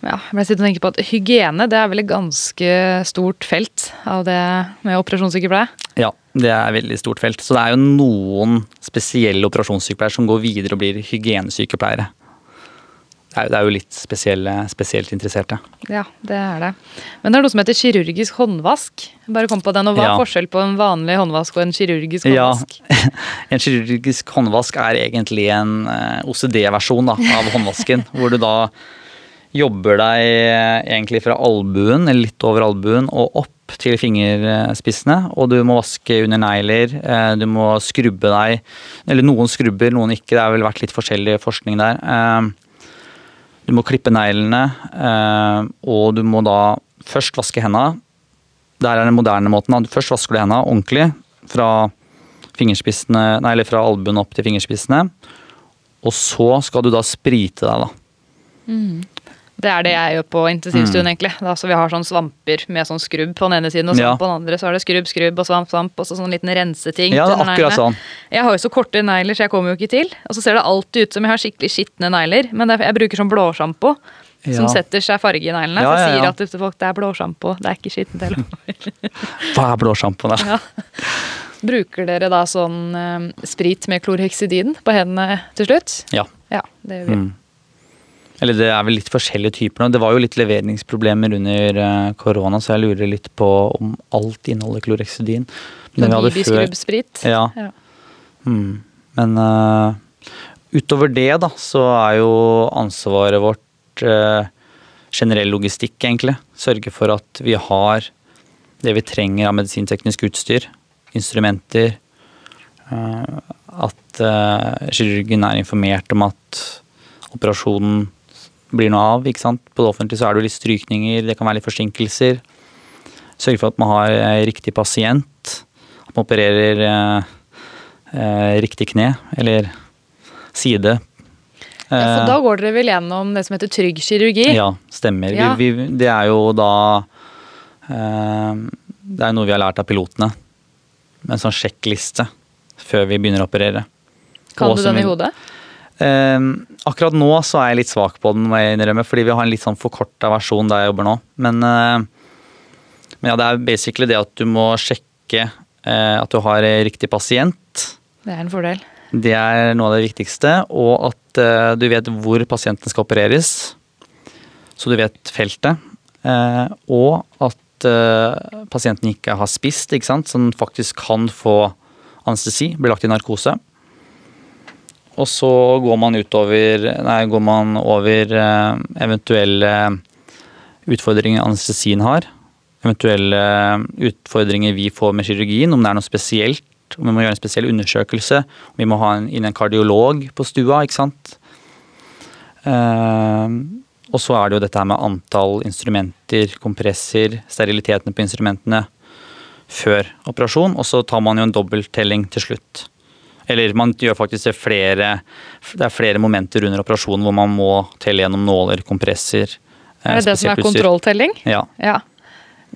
Ja, jeg ble sittende og tenke på at Hygiene det er vel et ganske stort felt av det med operasjonssykepleie? Ja, det er et veldig stort felt. Så det er jo noen spesielle operasjonssykepleiere som går videre og blir hygienesykepleiere. Det er, jo, det er jo litt spesielle, spesielt interesserte. Ja, det er det. Men det er noe som heter kirurgisk håndvask. Jeg bare kom på den, og Hva er Ja. forskjell på en vanlig håndvask og en kirurgisk håndvask? Ja. En kirurgisk håndvask er egentlig en eh, OCD-versjon av håndvasken. hvor du da jobber deg eh, egentlig fra albuen, eller litt over albuen, og opp til fingerspissene. Og du må vaske under negler, eh, du må skrubbe deg. Eller noen skrubber, noen ikke. Det har vel vært litt forskjellig forskning der. Eh, Du må klippe neglene, og du må da først vaske hendene. Der er den moderne måten. Først vasker du hendene ordentlig fra fingerspissene, nei, eller fra albuen opp til fingerspissene. Og så skal du da sprite deg, da. Det er det jeg gjør på intensivstuen, egentlig. Da, så vi har sånn svamper med sånn skrubb på den ene siden, og svamp Mm. Ja. på den andre. Så er det skrubb, skrubb og svamp, svamp, og så sånn liten renseting. Ja, det er akkurat neglene. sånn. Jeg har jo så korte negler, så jeg kommer jo ikke til. Og så ser det alltid ut som jeg har skikkelig skitne negler, men jeg bruker sånn blåsjampo. Som setter seg farge i neglene. Ja, så ja, sier at folk det er blåsjampo, det er ikke skittent. eller. Hva er blåsjampo, da? Ja. Bruker dere da sånn eh, sprit med klorheksidin på hendene til slutt? Ja. Ja, det gjør vi. Mm. Eller det er vel litt forskjellige typer nå. Det var jo litt leveringsproblemer under eh, korona, så jeg lurer litt på om alt inneholder klorhexidin. Men Bibiskrubbsprit. Ja. Ja. Mm. Men uh, utover det, da, så er jo ansvaret vårt uh, generell logistikk, egentlig. Sørge for at vi har det vi trenger av medisinteknisk utstyr. Instrumenter. Uh, at kirurgen er informert om at operasjonen blir noe av. ikke sant? På det offentlige så er det jo litt strykninger, det kan være litt forsinkelser. Sørge for at man har eh, riktig pasient. At man opererer eh, eh, riktig kne, eller side. Ja, for da går dere vel gjennom det som heter trygg kirurgi? Ja, stemmer. Ja. Vi, vi, det er jo da eh, Det er noe vi har lært av pilotene. En sånn sjekkliste før vi begynner å operere. Kan du den i hodet? Eh, akkurat nå så er jeg litt svak på den, må jeg innrømme, fordi vi har en litt sånn forkorta versjon der jeg jobber nå. Men, eh, men ja, det er basically det at du må sjekke eh, at du har riktig pasient. Det er en fordel. Det er noe av det viktigste. Og at eh, du vet hvor pasienten skal opereres. Så du vet feltet. Eh, og at pasienten ikke har spist, ikke sant? så den faktisk kan få anestesi, blir lagt i narkose. Og så går man utover Nei, går man over eh, eventuelle utfordringer anestesien har. Eventuelle utfordringer vi får med kirurgien, om det er noe spesielt. Om vi må gjøre en spesiell undersøkelse. Om vi må ha inn en kardiolog på stua, ikke sant. Eh, og så er det jo dette her med antall instrumenter, kompresser, steriliteten på instrumentene før operasjon. Og så tar man jo en dobbelttelling til slutt. Eller man gjør faktisk det flere Det er flere momenter under operasjonen hvor man må telle gjennom nåler, kompresser. eh, Er det det som er kontrolltelling? Ja. Ja.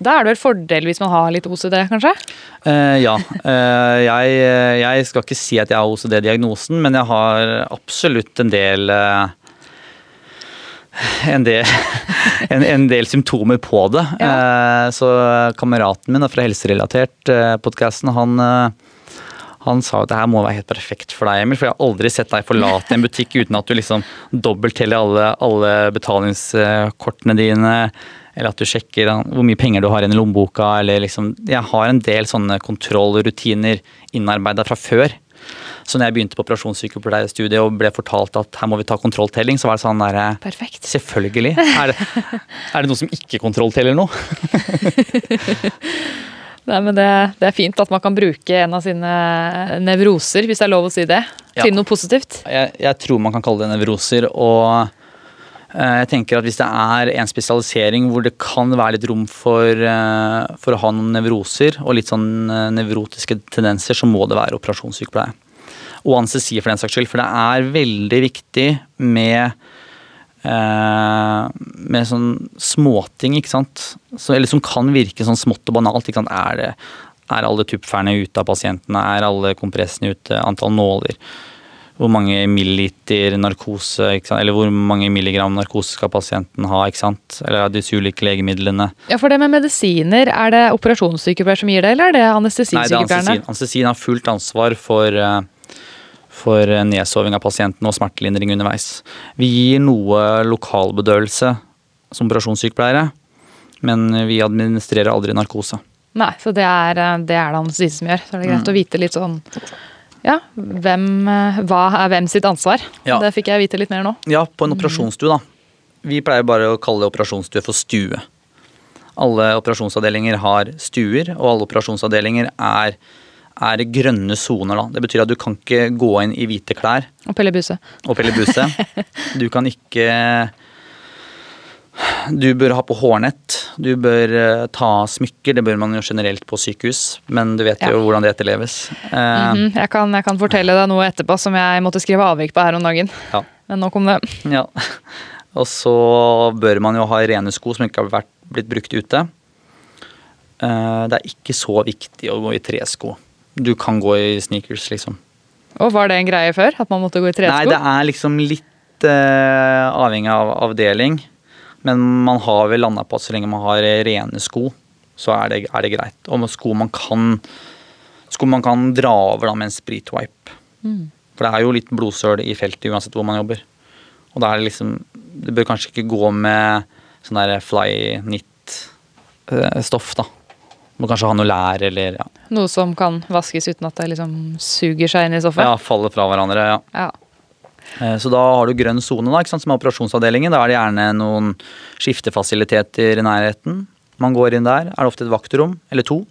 Da er det vel fordel hvis man har litt OCD, kanskje? Uh, ja. Uh, jeg, jeg skal ikke si at jeg har OCD-diagnosen, men jeg har absolutt en del uh, en del, en, en del symptomer på det. Ja. så kameraten min fra Helserelatert-podkasten, han, eh, han sa at det her må være helt perfekt for deg, Emil. For jeg har aldri sett deg forlate en butikk uten at du liksom dobbeltteller alle, alle betalingskortene dine. Eller at du sjekker hvor mye penger du har igjen i lommeboka. Eller liksom, jeg har en del sånne kontrollrutiner innarbeida fra før. Så når jeg begynte på operasjonssykepleierstudiet og ble fortalt at her må vi ta kontrolltelling, så var det sånn derre Perfekt. Selvfølgelig. Er det, er det noe som ikke kontrollteller noe? Nei, men det, det er fint at man kan bruke en av sine nevroser, hvis det er lov å si det, Ja. til noe positivt. Jeg, jeg tror man kan kalle det nevroser. Og eh, jeg tenker at hvis det er en spesialisering hvor det kan være litt rom for, eh, for å ha noen nevroser og litt sånn eh, nevrotiske tendenser, så må det være operasjonssykepleie. Og anestesi, for den saks skyld. For det er veldig viktig med eh, med sånn småting, ikke sant. Så, eller som kan virke sånn smått og banalt. ikke sant? Er, det, er alle tuppferne ute av pasientene? Er alle kompressene ute? Antall nåler? Hvor mange milliliter narkose, eller hvor mange milligram narkose skal pasienten ha? ikke sant? Eller disse ulike legemidlene. Ja, For det med medisiner, er det operasjonssykepleier som gir det, eller er det anestesisykepleierne? Nei, det er anestesin. har fullt ansvar for uh, for nedsoving av pasienten og smertelindring underveis. Vi gir noe lokalbedøvelse som operasjonssykepleiere, men vi administrerer aldri narkose. Nei, så det er det, er det anestesi som gjør. Så er det greit mm. å vite litt sånn ja, hvem, hva er hvem sitt ansvar? Ja. Det fikk jeg vite litt mer nå. Ja, på en operasjonsstue, da. Vi pleier bare å kalle operasjonsstue for stue. Alle operasjonsavdelinger har stuer, og alle operasjonsavdelinger er er grønne soner. da. Det betyr at du kan ikke gå inn i hvite klær. Og pelle buse. Og pelle buse. Du kan ikke Du bør ha på hårnett. Du bør uh, ta smykker. Det bør man jo generelt på sykehus, men du vet ja. jo hvordan det etterleves. Mm -hmm. jeg, kan, jeg, kan, fortelle deg noe etterpå som jeg måtte skrive avvik på her om dagen. Ja. Men nå kom det. Ja. Og så bør man jo ha rene sko som ikke har vært, blitt brukt ute. Uh, det er ikke så viktig å gå i tresko du kan gå i sneakers, liksom. Og Var det en greie før? At man måtte gå i tresko? Nei, det er liksom litt uh, avhengig av avdeling. Men man har vel landa på at så lenge man har rene sko, så er det, er det greit. Og sko man kan sko man kan dra over da med en spritwipe. Mm. For det er jo litt blodsøl i feltet uansett hvor man jobber. Og da er det liksom Du bør kanskje ikke gå med sånn der fly knit-stoff, eh, da. Må kanskje ha noe lær eller ja. Noe som kan vaskes uten at det liksom suger seg inn i stoffet? Ja, faller fra hverandre. ja. ja. Eh, så da har du grønn sone, som er operasjonsavdelingen. Da er det gjerne noen skiftefasiliteter i nærheten. Man går inn der. Er det ofte et vaktrom eller to.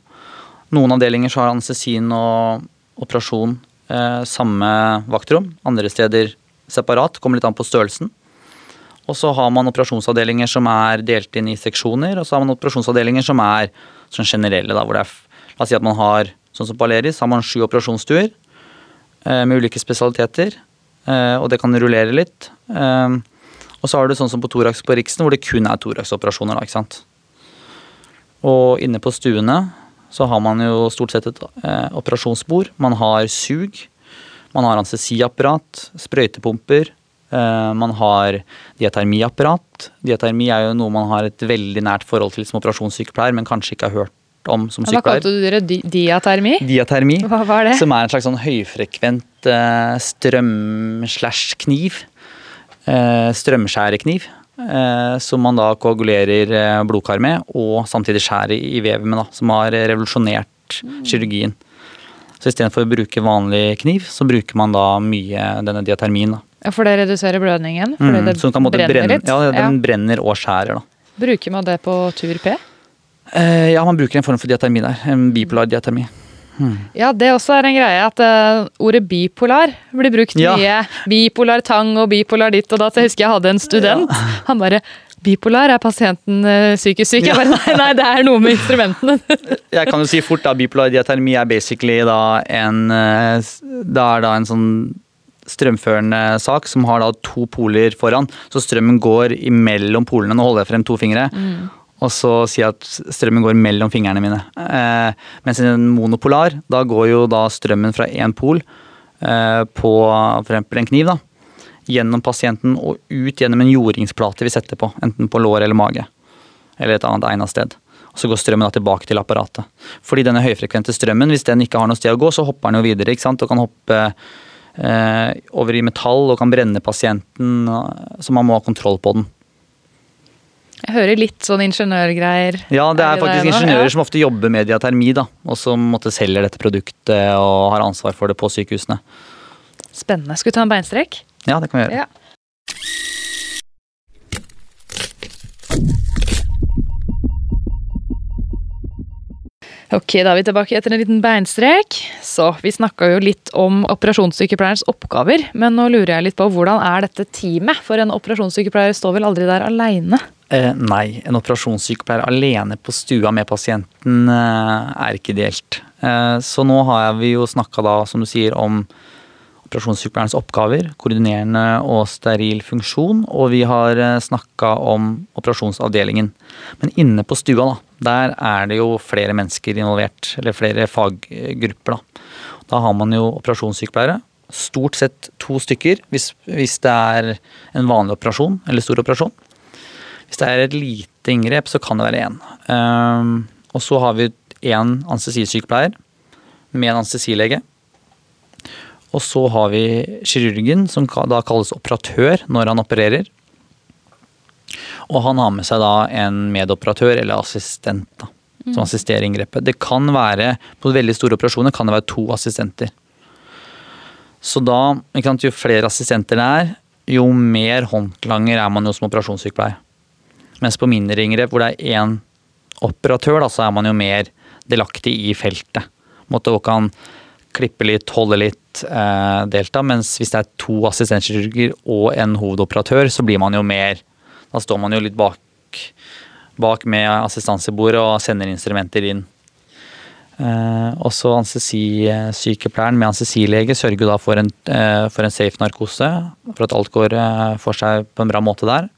Noen avdelinger så har anestesin og operasjon eh, samme vaktrom. Andre steder separat. Kommer litt an på størrelsen. Og så har man operasjonsavdelinger som er delt inn i seksjoner, og så har man operasjonsavdelinger som er sånn generelle, da, hvor det er La oss si at man har, sånn som på Aleris, har man sju operasjonsstuer eh, med ulike spesialiteter, eh, og det kan rullere litt. Eh, og så har du sånn som på Thorax på Riksen, hvor det kun er Torax-operasjoner, da, ikke sant. Og inne på stuene så har man jo stort sett et operasjonsbord. Man har sug, man har anestesiapparat, sprøytepumper, man har diatermiapparat. Diatermi er jo noe man har et veldig nært forhold til som operasjonssykepleier, men kanskje ikke har hørt om som sykepleier. Hva kalte du det? Diatermi? Diatermi. Hva var det? Som er en slags sånn høyfrekvent uh, strøm-slash-kniv. Uh, strømskjærekniv. Som man da koagulerer blodkar med, og samtidig skjærer i vevet med, da, som har revolusjonert kirurgien. Så istedenfor å bruke vanlig kniv, så bruker man da mye denne diatermien. da. Ja, For det reduserer blødningen? Fordi mm, det sånn brenner brenne, litt? Ja, den ja. brenner og skjærer. da. Bruker man det på tur P? Eh, ja, man bruker en form for diatermi der. En bipolar diatermi. Hmm. Ja, det også er en greie at uh, ordet bipolar blir brukt ja. mye. Bipolar tang og bipolar ditt og datt. Jeg husker jeg hadde en student. Ja. Han bare Bipolar, er pasienten uh, psykisk syk? Ja. Jeg bare, nei, nei, det er noe med instrumentene. jeg kan jo si fort da, bipolar diatermi er basically da en uh, Da er da en sånn strømførende sak som har da to poler foran. Så strømmen går imellom polene. Nå holder jeg frem to fingre. Mm. Og så sier jeg at strømmen går mellom fingrene mine. Eh, mens en monopolar, da går jo da strømmen fra én pol eh, på f.eks. en kniv, da, gjennom pasienten og ut gjennom en jordingsplate vi setter på. Enten på lår eller mage. Eller et annet egnet sted. Og så går strømmen da tilbake til apparatet. Fordi denne høyfrekvente strømmen, hvis den ikke har noe sted å gå, så hopper den jo videre. ikke sant? Og kan hoppe over i metall og kan brenne pasienten, så man må ha kontroll på den. Jeg hører litt sånn ingeniørgreier. Ja, det er, er faktisk ingeniører ja. som ofte jobber med diatermi, da, og som måtte selger dette produktet og har ansvar for det på sykehusene. Spennende. Skal vi ta en beinstrek? Ja, det kan vi gjøre. Ja. Ok, da er vi tilbake etter en liten beinstrek. Så vi snakka jo litt om operasjonssykepleierens oppgaver, men nå lurer jeg litt på hvordan er dette teamet? For en operasjonssykepleier står vel aldri der aleine? Eh, nei, en operasjonssykepleier alene på stua med pasienten eh, er ikke ideelt. Eh, så nå har vi jo snakka da, som du sier, om operasjonssykepleierens oppgaver, koordinerende og steril funksjon, og vi har snakka om operasjonsavdelingen. Men inne på stua, da, der er det jo flere mennesker involvert, eller flere faggrupper. Da, da har man jo operasjonssykepleiere. Stort sett to stykker hvis, hvis det er en vanlig operasjon eller stor operasjon. Hvis det er et lite inngrep, så kan det være én. Um, og så har vi én anestesisykepleier med en anestesilege. Og så har vi kirurgen, som da kalles operatør når han opererer. Og han har med seg da en medoperatør eller assistent da, som mm. assisterer inngrepet. Det kan være, På veldig store operasjoner kan det være to assistenter. Så da, jo flere assistenter det er, jo mer håndlanger er man jo som operasjonssykepleier. Mens på mindre inngrep hvor det er én operatør, da, så er man jo mer delaktig i feltet. Måte hvor kan klippe litt, holde litt, eh, delta. Mens hvis det er to assistentkirurger og en hovedoperatør, så blir man jo mer Da står man jo litt bak, bak med assistansebordet og sender instrumenter inn. Eh, også anestesisykepleieren med anestesilege sørger da for en, eh, for en safe narkose. For at alt går eh, for seg på en bra måte der.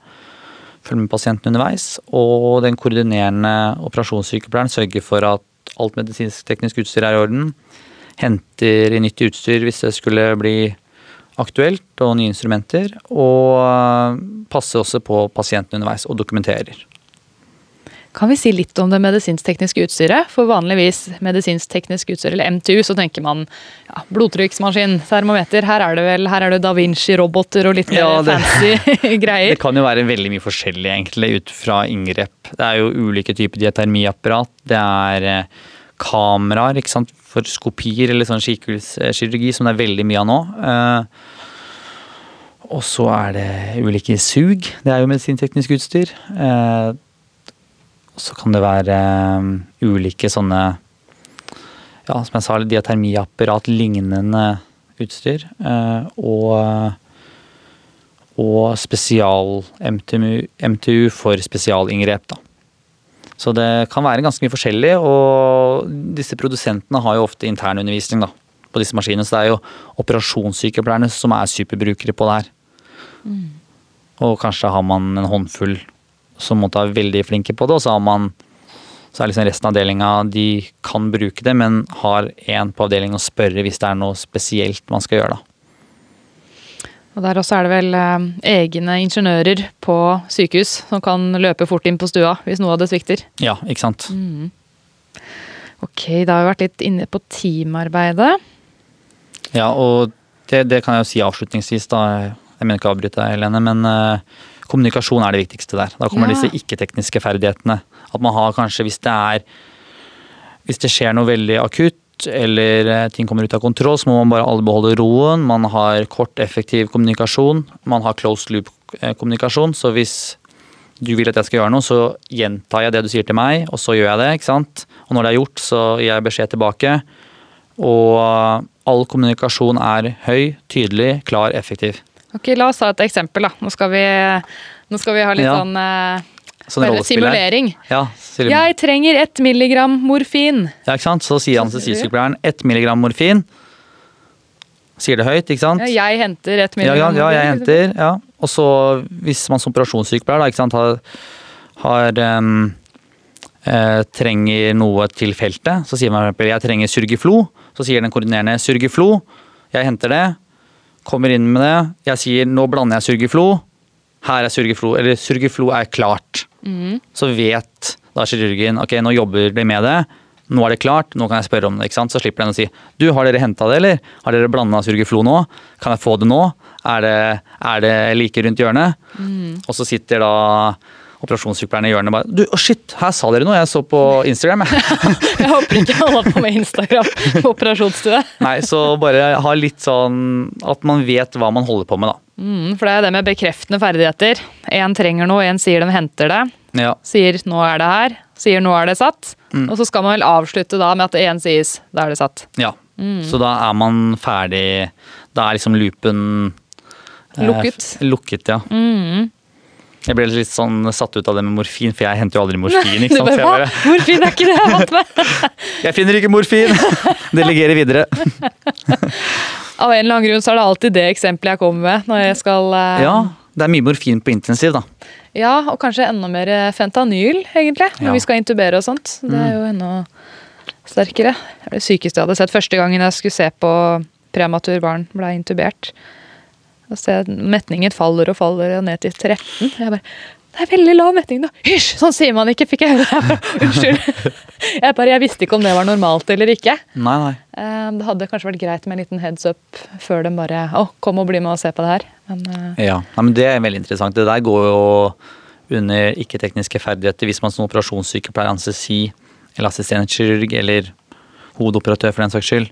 Følger med pasienten underveis. Og den koordinerende operasjonssykepleieren sørger for at alt medisinsk-teknisk utstyr er i orden. Henter i nyttig utstyr hvis det skulle bli aktuelt, og nye instrumenter. Og passer også på pasienten underveis og dokumenterer. Kan vi si litt om det medisinsk-tekniske utstyret? For vanligvis medisinsk-teknisk utstyr, eller MTU, så tenker man ja, blodtrykksmaskin, termometer. Her er det vel her er det Da Vinci-roboter og litt mer ja, det, fancy greier. Det kan jo være veldig mye forskjellig, egentlig, ut fra inngrep. Det er jo ulike typer diatermiapparat. Det er eh, kameraer ikke sant? For skopier eller sånn kikkhullskirurgi, som det er veldig mye av nå. Eh, og så er det ulike sug. Det er jo medisinteknisk utstyr. Eh, så kan det være um, ulike sånne ja, som jeg sa, diatermiapparat lignende utstyr. Og, og spesial-MTU MTU for spesialinngrep. da. Så det kan være ganske mye forskjellig, og disse produsentene har jo ofte internundervisning da, på disse maskinene. Så det er jo operasjonssykepleierne som er superbrukere på det her. Mm. Og kanskje har man en håndfull som måtte være veldig flinke på det. Og så har man så er liksom resten av avdelinga de kan bruke det, men har én på avdelingen å spørre hvis det er noe spesielt man skal gjøre. da. Og Der også er det vel eh, egne ingeniører på sykehus som kan løpe fort inn på stua hvis noe av det svikter. Ja, ikke sant. Mm. Ok, da har vi vært litt inne på teamarbeidet. Ja, og det, det kan jeg jo si avslutningsvis, da. Jeg mener ikke å avbryte deg, Helene, men eh, kommunikasjon er det viktigste der. Da kommer ja. disse ikke-tekniske ferdighetene. At man har kanskje, hvis det er Hvis det skjer noe veldig akutt, eller eh, ting kommer ut av kontroll, så må man bare alle beholde roen. Man har kort, effektiv kommunikasjon. Man har closed loop-kommunikasjon. Så hvis du vil at jeg skal gjøre noe, så gjentar jeg det du sier til meg, og så gjør jeg det. ikke sant? Og når det er gjort, så gir jeg beskjed tilbake. Og all kommunikasjon er høy, tydelig, klar, effektiv. Ok, La oss ta et eksempel. da. Nå skal vi, nå skal vi ha litt ja. sånn eh, Sånn simulering. Ja, jeg trenger ett milligram morfin. Ja, ikke sant? Så sier anestesisykepleieren ett milligram morfin. Sier det høyt, ikke sant? Ja, jeg henter ett milligram. Ja, ja, jeg henter, ja. Og så hvis man som operasjonssykepleier da, ikke sant, har, har um, eh, trenger noe til feltet, så sier man jeg trenger Surgiflo. Så sier den koordinerende Surgiflo. Jeg henter det. Kommer inn med det. Jeg sier nå blander jeg Surgiflo. Her er Surgiflo. Eller Surgiflo er klart. Mm. Så vet da kirurgen ok, nå jobber de med det. Nå er det klart, nå kan jeg spørre om det. ikke sant? Så slipper den å si du, har dere henta det, eller? Har dere blanda Surgiflo nå? Kan jeg få det nå? Er det, er det like rundt hjørnet? Mm. Og så sitter da operasjonssykepleieren i hjørnet bare Du, oh shit, her sa dere noe! Jeg så på Instagram. jeg håper ikke han har på med Instagram på operasjonsstue. Nei, så bare ha litt sånn at man vet hva man holder på med, da. Mm, for det er det med bekreftende ferdigheter. Én trenger noe, én sier de henter det. Ja. Sier 'nå er det her', sier 'nå er det satt'. Mm. Og så skal man vel avslutte da med at én sies 'da er det satt'. Ja, mm. så da er man ferdig. Da er liksom loopen eh, Lukket. lukket, ja. Mm. Jeg ble litt sånn satt ut av det med morfin, for jeg henter jo aldri morfin. ikke sant? Bare, morfin er ikke det jeg har hatt med! jeg finner ikke morfin! Delegerer videre. Av en eller annen grunn så er det alltid det eksempelet jeg kommer med når jeg skal uh... Ja, det er mye morfin på intensiv, da. Ja, og kanskje enda mer fentanyl, egentlig, når Ja. vi skal intubere og sånt. Det er jo enda sterkere. Det er det sykeste jeg hadde sett første gangen jeg skulle se på prematur barn ble intubert. Og se Metningen faller og faller og ned til 13. Jeg bare det er veldig lav metning, da. Hysj! Sånn sier man ikke, fikk jeg høre. Jeg Unnskyld. Jeg bare, jeg visste ikke om det var normalt eller ikke. Nei, nei. Eh, Det hadde kanskje vært greit med en liten heads up før de bare Å, kom og bli med og se på det her. Men eh, Ja, Nei, men Det er veldig interessant. Det der går jo under ikke-tekniske ferdigheter hvis man som operasjonssykepleier, anestesi eller assistentkirurg eller hovedoperatør for den saks skyld,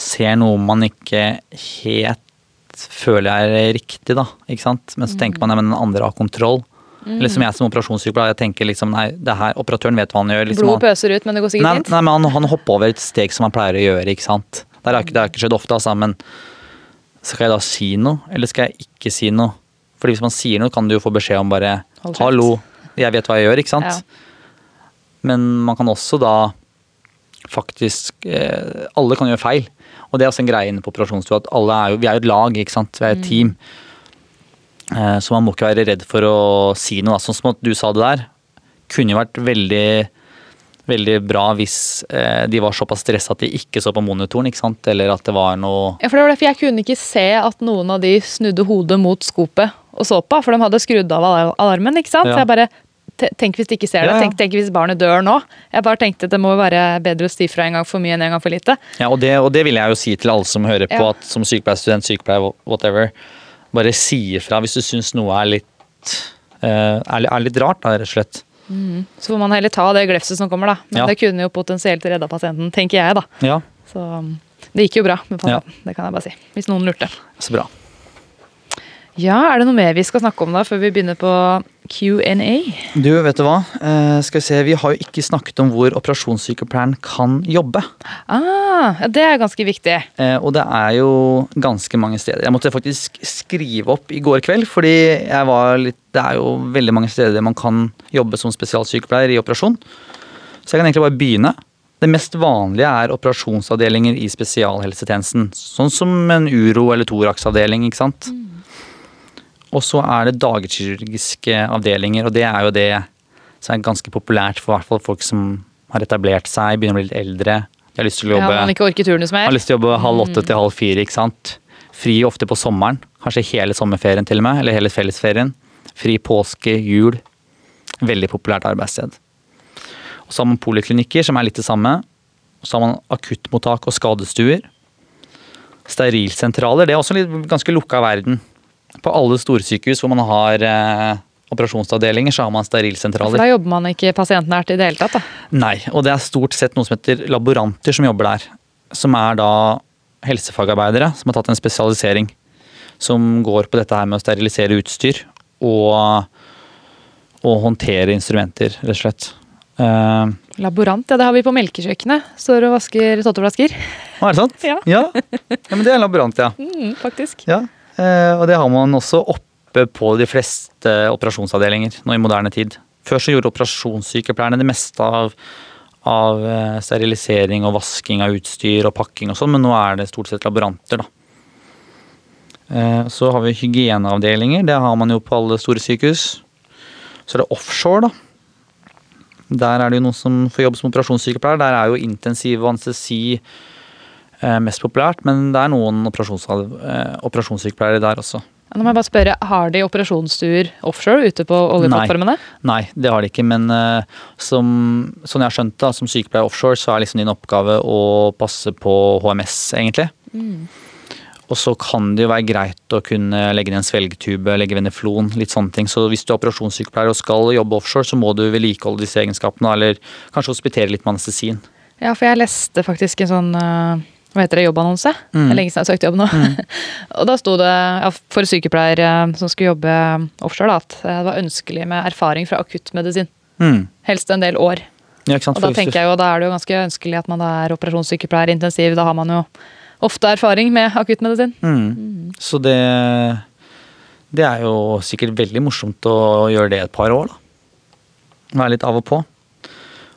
ser noe man ikke helt føler er riktig, da. ikke sant? Men så tenker man at den andre har kontroll. Eller som jeg som operasjonssykepleier, jeg tenker liksom nei, det her, operatøren vet hva han gjør. Liksom, blodet pøser ut, men det går sikkert nei, fint. nei, men han, han hopper over et steg som han pleier å gjøre, ikke sant. Det har ikke, ikke skjedd ofte, altså, men skal jeg da si noe, eller skal jeg ikke si noe? Fordi hvis man sier noe, kan du jo få beskjed om bare Hallo, jeg vet hva jeg gjør, ikke sant? Ja. Men man kan også da faktisk eh, Alle kan gjøre feil. Og det er også en greie inne på operasjonsstua at alle er jo, vi er jo et lag, ikke sant. Vi er et team. Eh, så man må ikke være redd for å si noe. Sånn som at du sa det der. Kunne jo vært veldig veldig bra hvis eh, de var såpass stressa at de ikke så på monitoren, ikke sant? eller at det var noe Ja, for det var derfor Jeg kunne ikke se at noen av de snudde hodet mot skopet og så på, for de hadde skrudd av alarmen. ikke sant? Ja. Så jeg bare, Tenk hvis de ikke ser det. Ja, ja. Tenk, tenk hvis barnet dør nå. Jeg bare tenkte at det må være bedre å si fra en gang for mye enn en gang for lite. Ja, og det, og det vil jeg jo si til alle som hører på, at som sykepleierstudent, sykepleier, whatever, bare si ifra hvis du syns noe er litt, eh, er, er litt rart, da, rett og slett. Så får man heller ta det glefset som kommer, da. Men Ja. det kunne jo potensielt redda pasienten, tenker jeg, da. Ja, Så um, det gikk jo bra med Ja. Det kan jeg bare si. Hvis noen lurte. så bra. Ja, er det noe mer vi skal snakke om da, før vi begynner på Q&A? Du, vet du hva? Eh, skal vi se, vi har jo ikke snakket om hvor operasjonssykepleieren kan jobbe. Ah, ja, det er ganske viktig. Eh, og det er jo ganske mange steder. Jeg måtte faktisk skrive opp i går kveld, fordi jeg var litt, det er jo veldig mange steder man kan jobbe som spesialsykepleier i operasjon. Så jeg kan egentlig bare begynne. Det mest vanlige er operasjonsavdelinger i spesialhelsetjenesten. Sånn som en uro- eller thoraxavdeling, ikke sant. Og så er det dagkirurgiske avdelinger, og det er jo det som er ganske populært for hvert fall folk som har etablert seg, begynner å bli litt eldre. De har lyst til å Ja, jobbe man ikke orker mer. har lyst til å jobbe halv åtte til halv fire, ikke sant. Fri ofte på sommeren, kanskje hele sommerferien til og med, eller hele fellesferien. Fri påske, jul. Veldig populært arbeidssted. Og så har man poliklinikker, som er litt det samme. Og så har man akuttmottak og skadestuer. Sterilsentraler, det er også en ganske lukka verden. På alle storsykehus hvor man har eh, operasjonsavdelinger, så har man For sterilsentraler. da jobber man ikke pasientnært i det hele tatt, da. Nei, og det er stort sett noe som heter laboranter som jobber der. Som er da helsefagarbeidere som har tatt en spesialisering. Som går på dette her med å sterilisere utstyr og, og håndtere instrumenter, rett og slett. Eh, Laborant, ja det har vi på melkekjøkkenet. Står og vasker totteflasker. er det sant? Ja. ja. Ja, men det er en laborant, ja. Mm, faktisk. ja. Eh, og det har man også oppe på de fleste operasjonsavdelinger nå i moderne tid. Før så gjorde operasjonssykepleierne det meste av, av eh, sterilisering og vasking av utstyr og pakking og sånn, men nå er det stort sett laboranter, da. Eh, Så har vi hygieneavdelinger, det har man jo på alle store sykehus. Så er det offshore, da. Der er det jo noen som får jobb som operasjonssykepleier. Der er jo intensiv anestesi mest populært, men det er noen eh, operasjonssykepleiere der også. Nå må jeg bare spørre, Har de operasjonsstuer offshore ute på oljeplattformene? Nei, det har de ikke, men eh, som, sånn jeg har skjønt da, som sykepleier offshore, så er liksom din oppgave å passe på HMS, egentlig. Og så kan det jo være greit å kunne legge ned en svelgetube, legge veneflon, litt sånne ting. Så hvis du er operasjonssykepleier og skal jobbe offshore, så må du vedlikeholde disse egenskapene, eller kanskje hospitere litt med anestesien. Ja, for jeg leste faktisk en sånn eh, hva heter det, jobbannonse. Det er lenge siden jeg har søkt jobb nå. og da sto det ja, for sykepleier som skulle jobbe offshore, da, at det var ønskelig med erfaring fra akuttmedisin. Mm. Helst en del år. Ja? Og da tenker jeg jo, da er det jo ganske ønskelig at man er operasjonssykepleier intensiv. Da har man jo ofte erfaring med akuttmedisin. Mm. Så det Det er jo sikkert veldig morsomt å gjøre det et par år, da. Være litt av og på.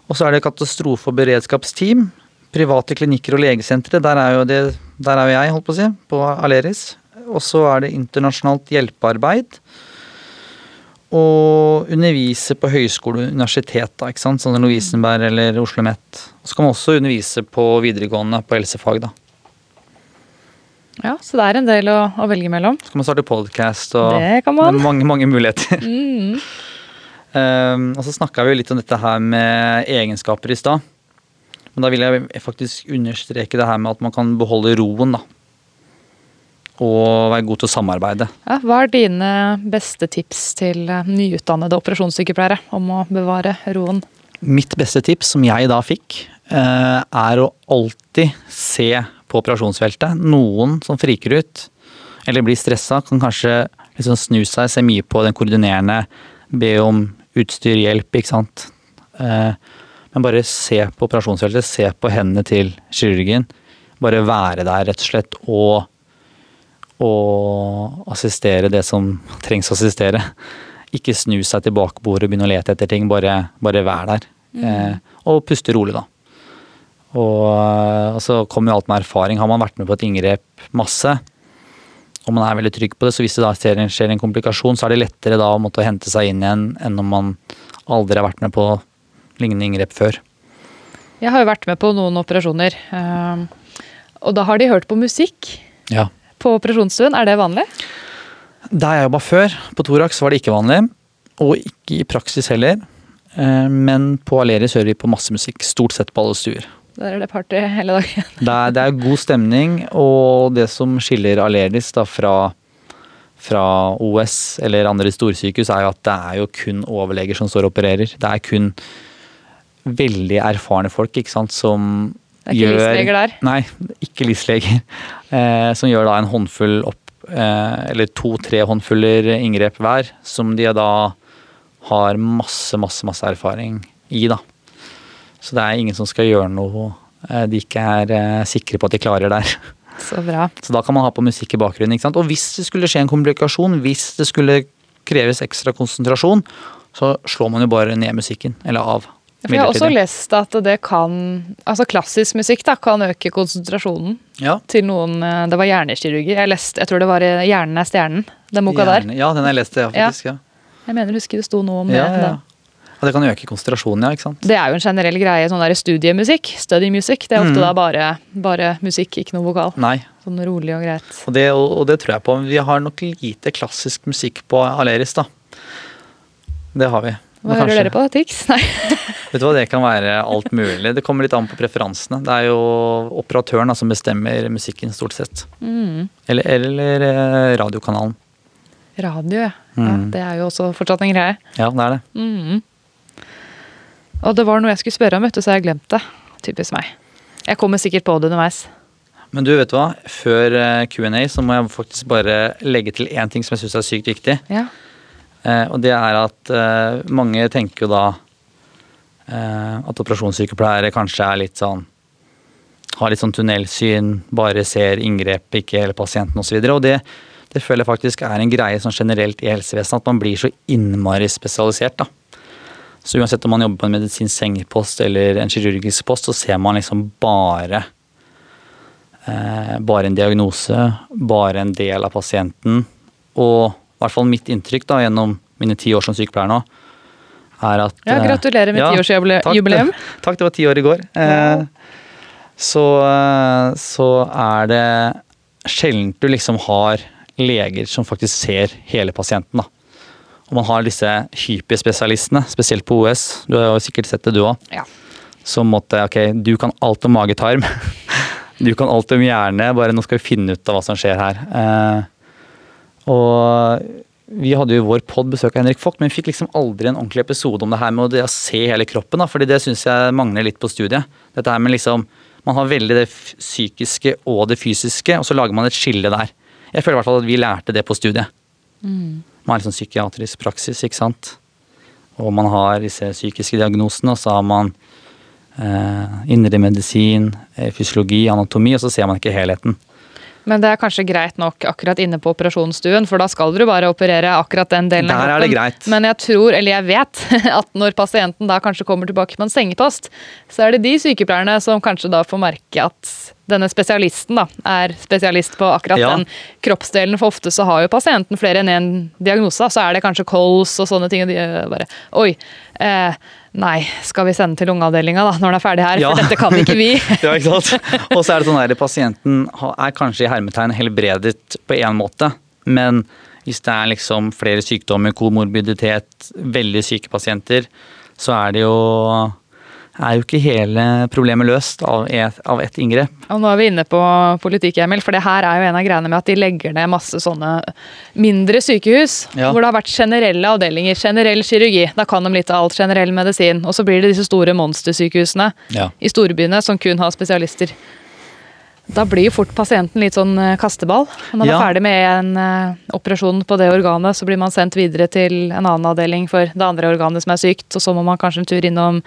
Og så er det katastrofe- og beredskapsteam. Private klinikker og legesentre. Der er jo det Der er jo jeg, holdt på å si, på Aleris. Og så er det internasjonalt hjelpearbeid. Og undervise på høyskole og universitet, da, ikke sant? sånn Lovisenberg eller Oslo OsloMet. Så kan man også undervise på videregående på helsefag, da. Ja, Så det er en del å, å velge mellom. Så kan man starte podcast og det kan man. Mange, mange muligheter. Mm. um, og så snakka vi litt om dette her med egenskaper i stad. Men da vil jeg faktisk understreke det her med at man kan beholde roen, da. Og være god til å samarbeide. Ja, hva er dine beste tips til eh, nyutdannede operasjonssykepleiere om å bevare roen? Mitt beste tips, som jeg da fikk, eh, er å alltid se på operasjonsfeltet. Noen som friker ut eller blir stressa, kan kanskje liksom snu seg, se mye på den koordinerende, be om utstyr, hjelp, ikke sant. Men bare se på operasjonsfeltet, se på hendene til kirurgen. Bare være der, rett og slett, og, og assistere det som trengs å assistere. Ikke snu seg til bakbordet og begynne å lete etter ting, bare, bare vær der. Mm. Eh, og puste rolig, da. Og, og så kommer jo alt med erfaring. Har man vært med på et inngrep masse, og man er veldig trygg på det, så hvis det da skjer en komplikasjon, så er det lettere da å måtte hente seg inn igjen enn om man aldri har vært med på lignende inngrep før. Jeg har jo vært med på noen operasjoner, eh, og da har de hørt på musikk ja. på operasjonsstuen. Er det vanlig? Der jeg jobba før, på Thorax, var det ikke vanlig. Og ikke i praksis heller. Eh, men på Aleris hører vi på masse musikk. Stort sett på alle stuer. Der er det party hele dagen. det, er, det er god stemning, og det som skiller Aleris da fra, fra OS eller andre storsykehus, er jo at det er jo kun overleger som står og opererer. Det er kun veldig erfarne folk ikke sant, som det er ikke gjør livsleger der? Nei, ikke livsleger. Eh, som gjør da en håndfull opp, eh, eller to-tre håndfuller inngrep hver, som de da har masse, masse, masse erfaring i, da. Så det er ingen som skal gjøre noe eh, de ikke er eh, sikre på at de klarer der. Så bra. Så da kan man ha på musikk i bakgrunnen. ikke sant? Og hvis det skulle skje en komplikasjon, hvis det skulle kreves ekstra konsentrasjon, så slår man jo bare ned musikken. Eller av. For jeg har også lest at det kan Altså klassisk musikk da, kan øke konsentrasjonen ja. til noen eh, Det var hjernekirurger. Jeg, lest, jeg tror det var 'Hjernen er stjernen', den boka Hjerne, der. Ja, den har jeg lest, ja, faktisk. Ja. Jeg mener, husker det sto noe om det. Ja. Det kan øke konsentrasjonen, ja. ikke sant? Det er jo en generell greie. sånn der Studiemusikk, study music, det er ofte mm. da bare, bare, musikk, ikke noe vokal. Nei. Sånn rolig og greit. Og det, og det, tror jeg på. Vi har nok lite klassisk musikk på Aleris, da. Det har vi. Hva hører kanskje, dere på? Tix? Nei. vet du hva, Det kan være alt mulig. Det kommer litt an på preferansene. Det er jo operatøren da, som bestemmer musikken, stort sett. Mm. Eller, eller eh, radiokanalen. Radio, ja. Mm. ja. Det er jo også fortsatt en greie. Ja, det er det. Mm. Og det var noe jeg skulle spørre om, vet du, så jeg glemte det. Typisk meg. Jeg kommer sikkert på det underveis. Men du, vet du hva? Før eh, Q&A så må jeg faktisk bare legge til én ting som jeg syns er sykt viktig. Ja. Eh, og det er at eh, mange tenker jo da eh, at operasjonssykepleiere kanskje er litt sånn Har litt sånn tunnelsyn, bare ser inngrepet, ikke hele pasienten osv. Og, og det, det føler jeg faktisk er en greie sånn generelt i helsevesenet, at man blir så innmari spesialisert. da. Så uansett om man jobber på en medisinsk sengepost eller en kirurgisk post, så ser man liksom bare eh, bare en diagnose, bare en del av pasienten. Og i hvert fall mitt inntrykk da, gjennom mine ti år som sykepleier nå, er at Ja, Gratulerer med tiårsjubileum. Ja, takk, takk, det var ti år i går. Eh, så, eh, så er det sjelden du liksom har leger som faktisk ser hele pasienten. da. Og man har disse hyperspesialistene, spesielt på OS. Du har jo sikkert sett det, du òg. Ja. Som måtte Ok, du kan alt om mage-tarm. Du kan alt om hjerne, bare nå skal vi finne ut av hva som skjer her. Eh, og vi hadde jo i vår pod besøk av Henrik Vogt, men vi fikk liksom aldri en ordentlig episode om det her med å se hele kroppen. da, fordi det syns jeg mangler litt på studiet. Dette her med liksom, Man har veldig det psykiske og det fysiske, og så lager man et skille der. Jeg føler i hvert fall at vi lærte det på studiet. Mm. Man har liksom psykiatrisk praksis, ikke sant. Og man har disse psykiske diagnosene, og så har man eh, indremedisin, eh, fysiologi, anatomi, og så ser man ikke helheten. Men det er kanskje greit nok akkurat inne på operasjonsstuen, for da skal dere bare operere akkurat den delen Der av kroppen. Er det greit. Men jeg tror, eller jeg vet, at når pasienten da kanskje kommer tilbake med en sengepost, så er det de sykepleierne som kanskje da får merke at denne spesialisten da, er spesialist på akkurat Ja. den kroppsdelen. For ofte så har jo pasienten flere enn én diagnose. Så er det kanskje kols og sånne ting. Og de er bare Oi. Eh, nei, skal vi sende til lungeavdelinga da, når den er ferdig her? Ja. For dette kan ikke vi. Ja, ikke sant? Og så er det sånn at pasienten er kanskje i hermetegn helbredet på én måte, men hvis det er liksom flere sykdommer, komorbiditet, veldig syke pasienter, så er det jo er jo ikke hele problemet løst av et, av ett inngrep. Og nå er vi inne på politikk, Emil, for det her er jo en av greiene med at de legger ned masse sånne mindre sykehus, Ja. hvor det har vært generelle avdelinger, generell kirurgi. Da kan de litt av alt, generell medisin. Og så blir det disse store monstersykehusene Ja. i storbyene som kun har spesialister. Da blir jo fort pasienten litt sånn eh, kasteball. Når man Ja. er ferdig med en eh, operasjon på det organet, så blir man sendt videre til en annen avdeling for det andre organet som er sykt, og så må man kanskje en tur innom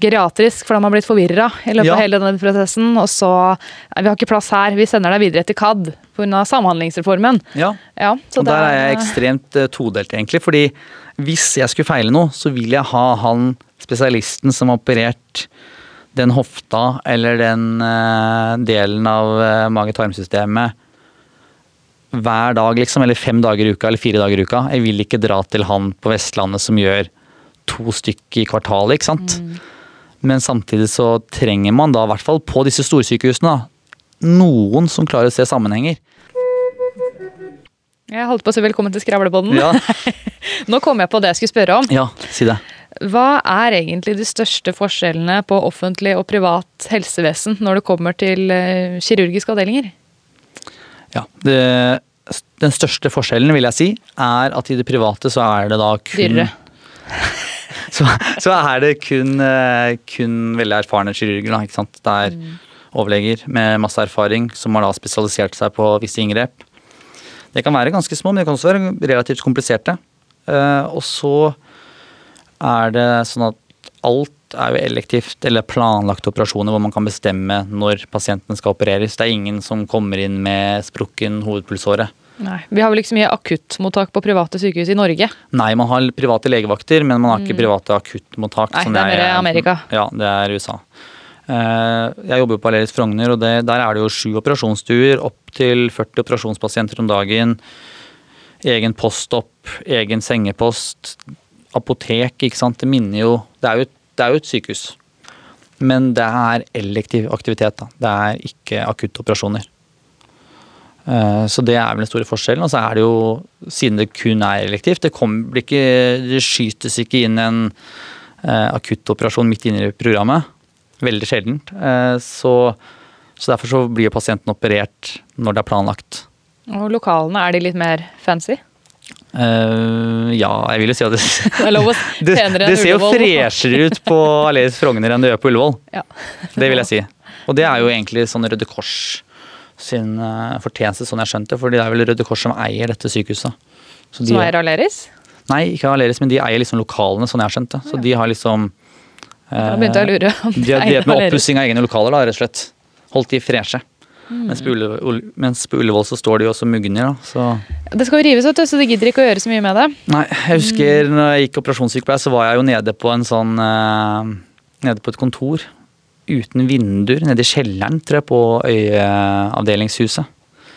geriatrisk, for da har man blitt forvirra i løpet Ja. av hele denne prosessen. Og så eh, Vi har ikke plass her, vi sender deg videre til CAD pga. samhandlingsreformen. Ja, Ja, så og der er jeg ekstremt todelt, egentlig. fordi hvis jeg skulle feile noe, så vil jeg ha han spesialisten som har operert den hofta eller den uh, delen av uh, mage-tarmsystemet hver dag, liksom. Eller fem dager i uka eller fire dager i uka. Jeg vil ikke dra til han på Vestlandet som gjør to stykk i kvartalet, ikke sant. Men samtidig så trenger man da, i hvert fall på disse storsykehusene, da, noen som klarer å se sammenhenger. Jeg holdt på å si velkommen til skravlebånden. Ja, Nå kom jeg på det jeg skulle spørre om. ja si det. Hva er egentlig de største forskjellene på offentlig og privat helsevesen når det kommer til eh, kirurgiske avdelinger? Ja, det, den største forskjellen vil jeg si, er at i det private så er det da kun Dyrere. Så, så er det kun, eh, kun veldig erfarne kirurger. Da, ikke sant? Det er overleger med masse erfaring som har da spesialisert seg på visse inngrep. Det kan være ganske små, men det kan også være relativt kompliserte. Eh, og så er det sånn at alt er jo elektivt eller planlagte operasjoner hvor man kan bestemme når pasienten skal opereres. Det er ingen som kommer inn med sprukken hovedpulsåre. Nei, Vi har vel ikke så mye akuttmottak på private sykehus i Norge. Nei, man har private legevakter, men man har ikke private akuttmottak. Nei, det er mer Amerika. Ja, det er USA. Eh, Jeg jobber jo på Aleris Frogner, og det, der er det jo sju operasjonsstuer. Opptil 40 operasjonspasienter om dagen. Egen postopp, egen sengepost, apotek, ikke sant. Det minner jo Det er jo, det er jo et sykehus. Men det er elektiv aktivitet, da. Det er ikke akuttoperasjoner. operasjoner. Så det er vel den store forskjellen. Og så er det jo, siden det kun er elektivt, det, kommer, ikke, det skytes ikke inn en eh, akuttoperasjon midt inne i programmet. Veldig sjeldent. Eh, så, så derfor så blir pasienten operert når det er planlagt. Og lokalene, er de litt mer fancy? Eh, ja, jeg vil jo si at det, Det det, ser jo freshere ut på Aleris Frogner enn det gjør på Ullevål. Ja. Det vil jeg si. Og det er jo egentlig sånn Røde Kors sin eh, fortjeneste, sånn jeg skjønte. For det er vel Røde Kors som eier dette sykehuset. Så de- Som eier Aleris? Nei, ikke Aleris, men de eier liksom lokalene, sånn jeg har skjønt det. Så de har liksom Da begynte jeg å lure. om De har drevet med oppussing av egne lokaler, da, rett og slett. Holdt de freshe. Mm. Mens, på Ullevål, mens på Ullevål så står de jo også mugner. Så Det skal jo rives, vet du, så de gidder ikke å gjøre så mye med det. Nei, jeg husker når jeg gikk operasjonssykepleier, så var jeg jo nede på en sånn eh, Nede på et kontor uten vinduer, nede i kjelleren, tror jeg, på øyeavdelingshuset.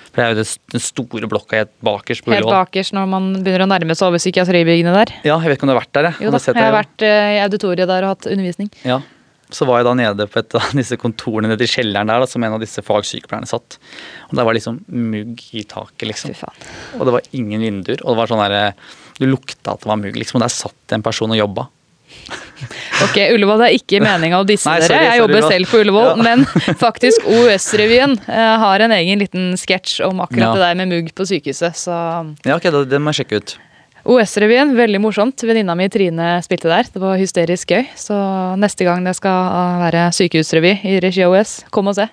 For det er jo den store blokka helt bakerst på Helt Ullevål. bakerst når man begynner å nærme seg over psykiatribyggene der. Ja, jeg vet ikke om du har vært der, jeg. Jo da, jeg har vært eh, i auditoriet der og hatt undervisning. Ja. Så var jeg da nede på et av disse kontorene nede i kjelleren der, da, som en av disse fagsykepleierne satt. Og der var liksom mugg i taket, liksom. Og det var ingen vinduer. Og det var sånn der, du lukta at det var mugg, liksom. Og der satt en person og jobba. Ok, Ullevål, det er ikke meninga å disse Nei, dere. Jeg jobber sorry, selv på Ullevål, Ja. men faktisk OUS-revyen eh, har en egen liten sketsj om akkurat Ja. det der med mugg på sykehuset. Så Ja, ok, det, det må jeg sjekke ut. OUS-revyen, veldig morsomt. Venninna mi Trine spilte der. Det var hysterisk gøy. Så neste gang det skal være sykehusrevy i regi av OS, kom og se.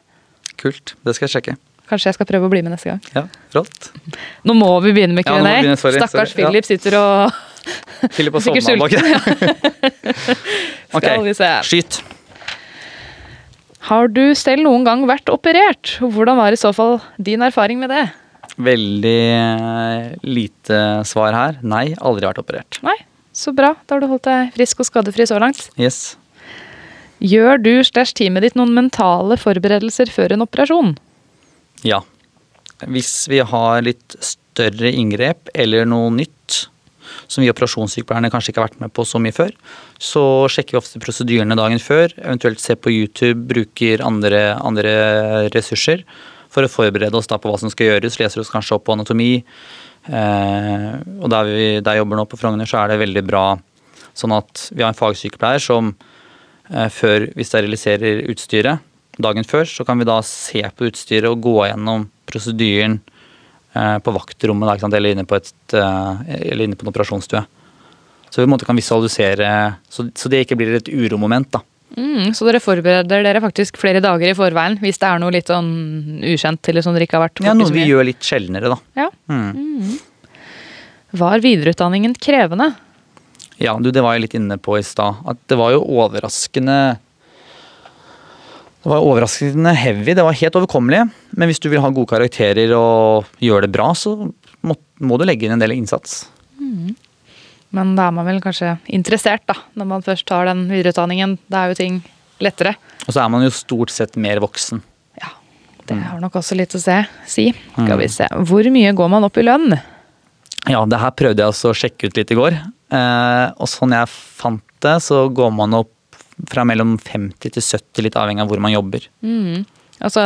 Kult. Det skal jeg sjekke. Kanskje jeg skal prøve å bli med neste gang. Ja, rått. Nå må vi begynne med Q&A. Ja, Stakkars sorry. Philip sitter og Philip har sovna bak sulten, Ok, skyt. Har du selv noen gang vært operert? Hvordan var i så fall din erfaring med det? Veldig eh, lite svar her. Nei, aldri vært operert. Nei, så bra. Da har du holdt deg frisk og skadefri så langt. Yes. Gjør du stæsj teamet ditt noen mentale forberedelser før en operasjon? Ja. Hvis vi har litt større inngrep eller noe nytt som vi operasjonssykepleierne kanskje ikke har vært med på så mye før, så sjekker vi ofte prosedyrene dagen før, eventuelt ser på YouTube, bruker andre, andre ressurser for å forberede oss da på hva som skal gjøres. Leser oss kanskje opp på anatomi. Eh, og der, vi, der jeg jobber nå på Frogner, så er det veldig bra sånn at vi har en fagsykepleier som eh, før vi steriliserer utstyret, dagen før, så kan vi da se på utstyret og gå gjennom prosedyren eh, på vaktrommet da, eller, inne på et, eh, eller inne på en operasjonsstue. Så vi på en måte kan visualisere, så, så det ikke blir et uromoment. da. Mm, så dere forbereder dere faktisk flere dager i forveien hvis det er noe litt sånn ukjent eller som dere ikke har vært Ja, Noe vi gjør litt sjeldnere, da. Ja. Mm. Var videreutdanningen krevende? Ja, du, det var jeg litt inne på i stad. At det var jo overraskende Det var overraskende heavy. Det var helt overkommelig. Men hvis du vil ha gode karakterer og gjøre det bra, så må, må du legge inn en del innsats. Men da er man vel kanskje interessert, da, når man først tar den videreutdanningen. Da er jo ting lettere. Og så er man jo stort sett mer voksen. Ja, det har nok også litt å se, si. Skal vi se. Hvor mye går man opp i lønn? Ja, det her prøvde jeg også å sjekke ut litt i går. Eh, og sånn jeg fant det, så går man opp fra mellom 50 til 70, litt avhengig av hvor man jobber. Altså,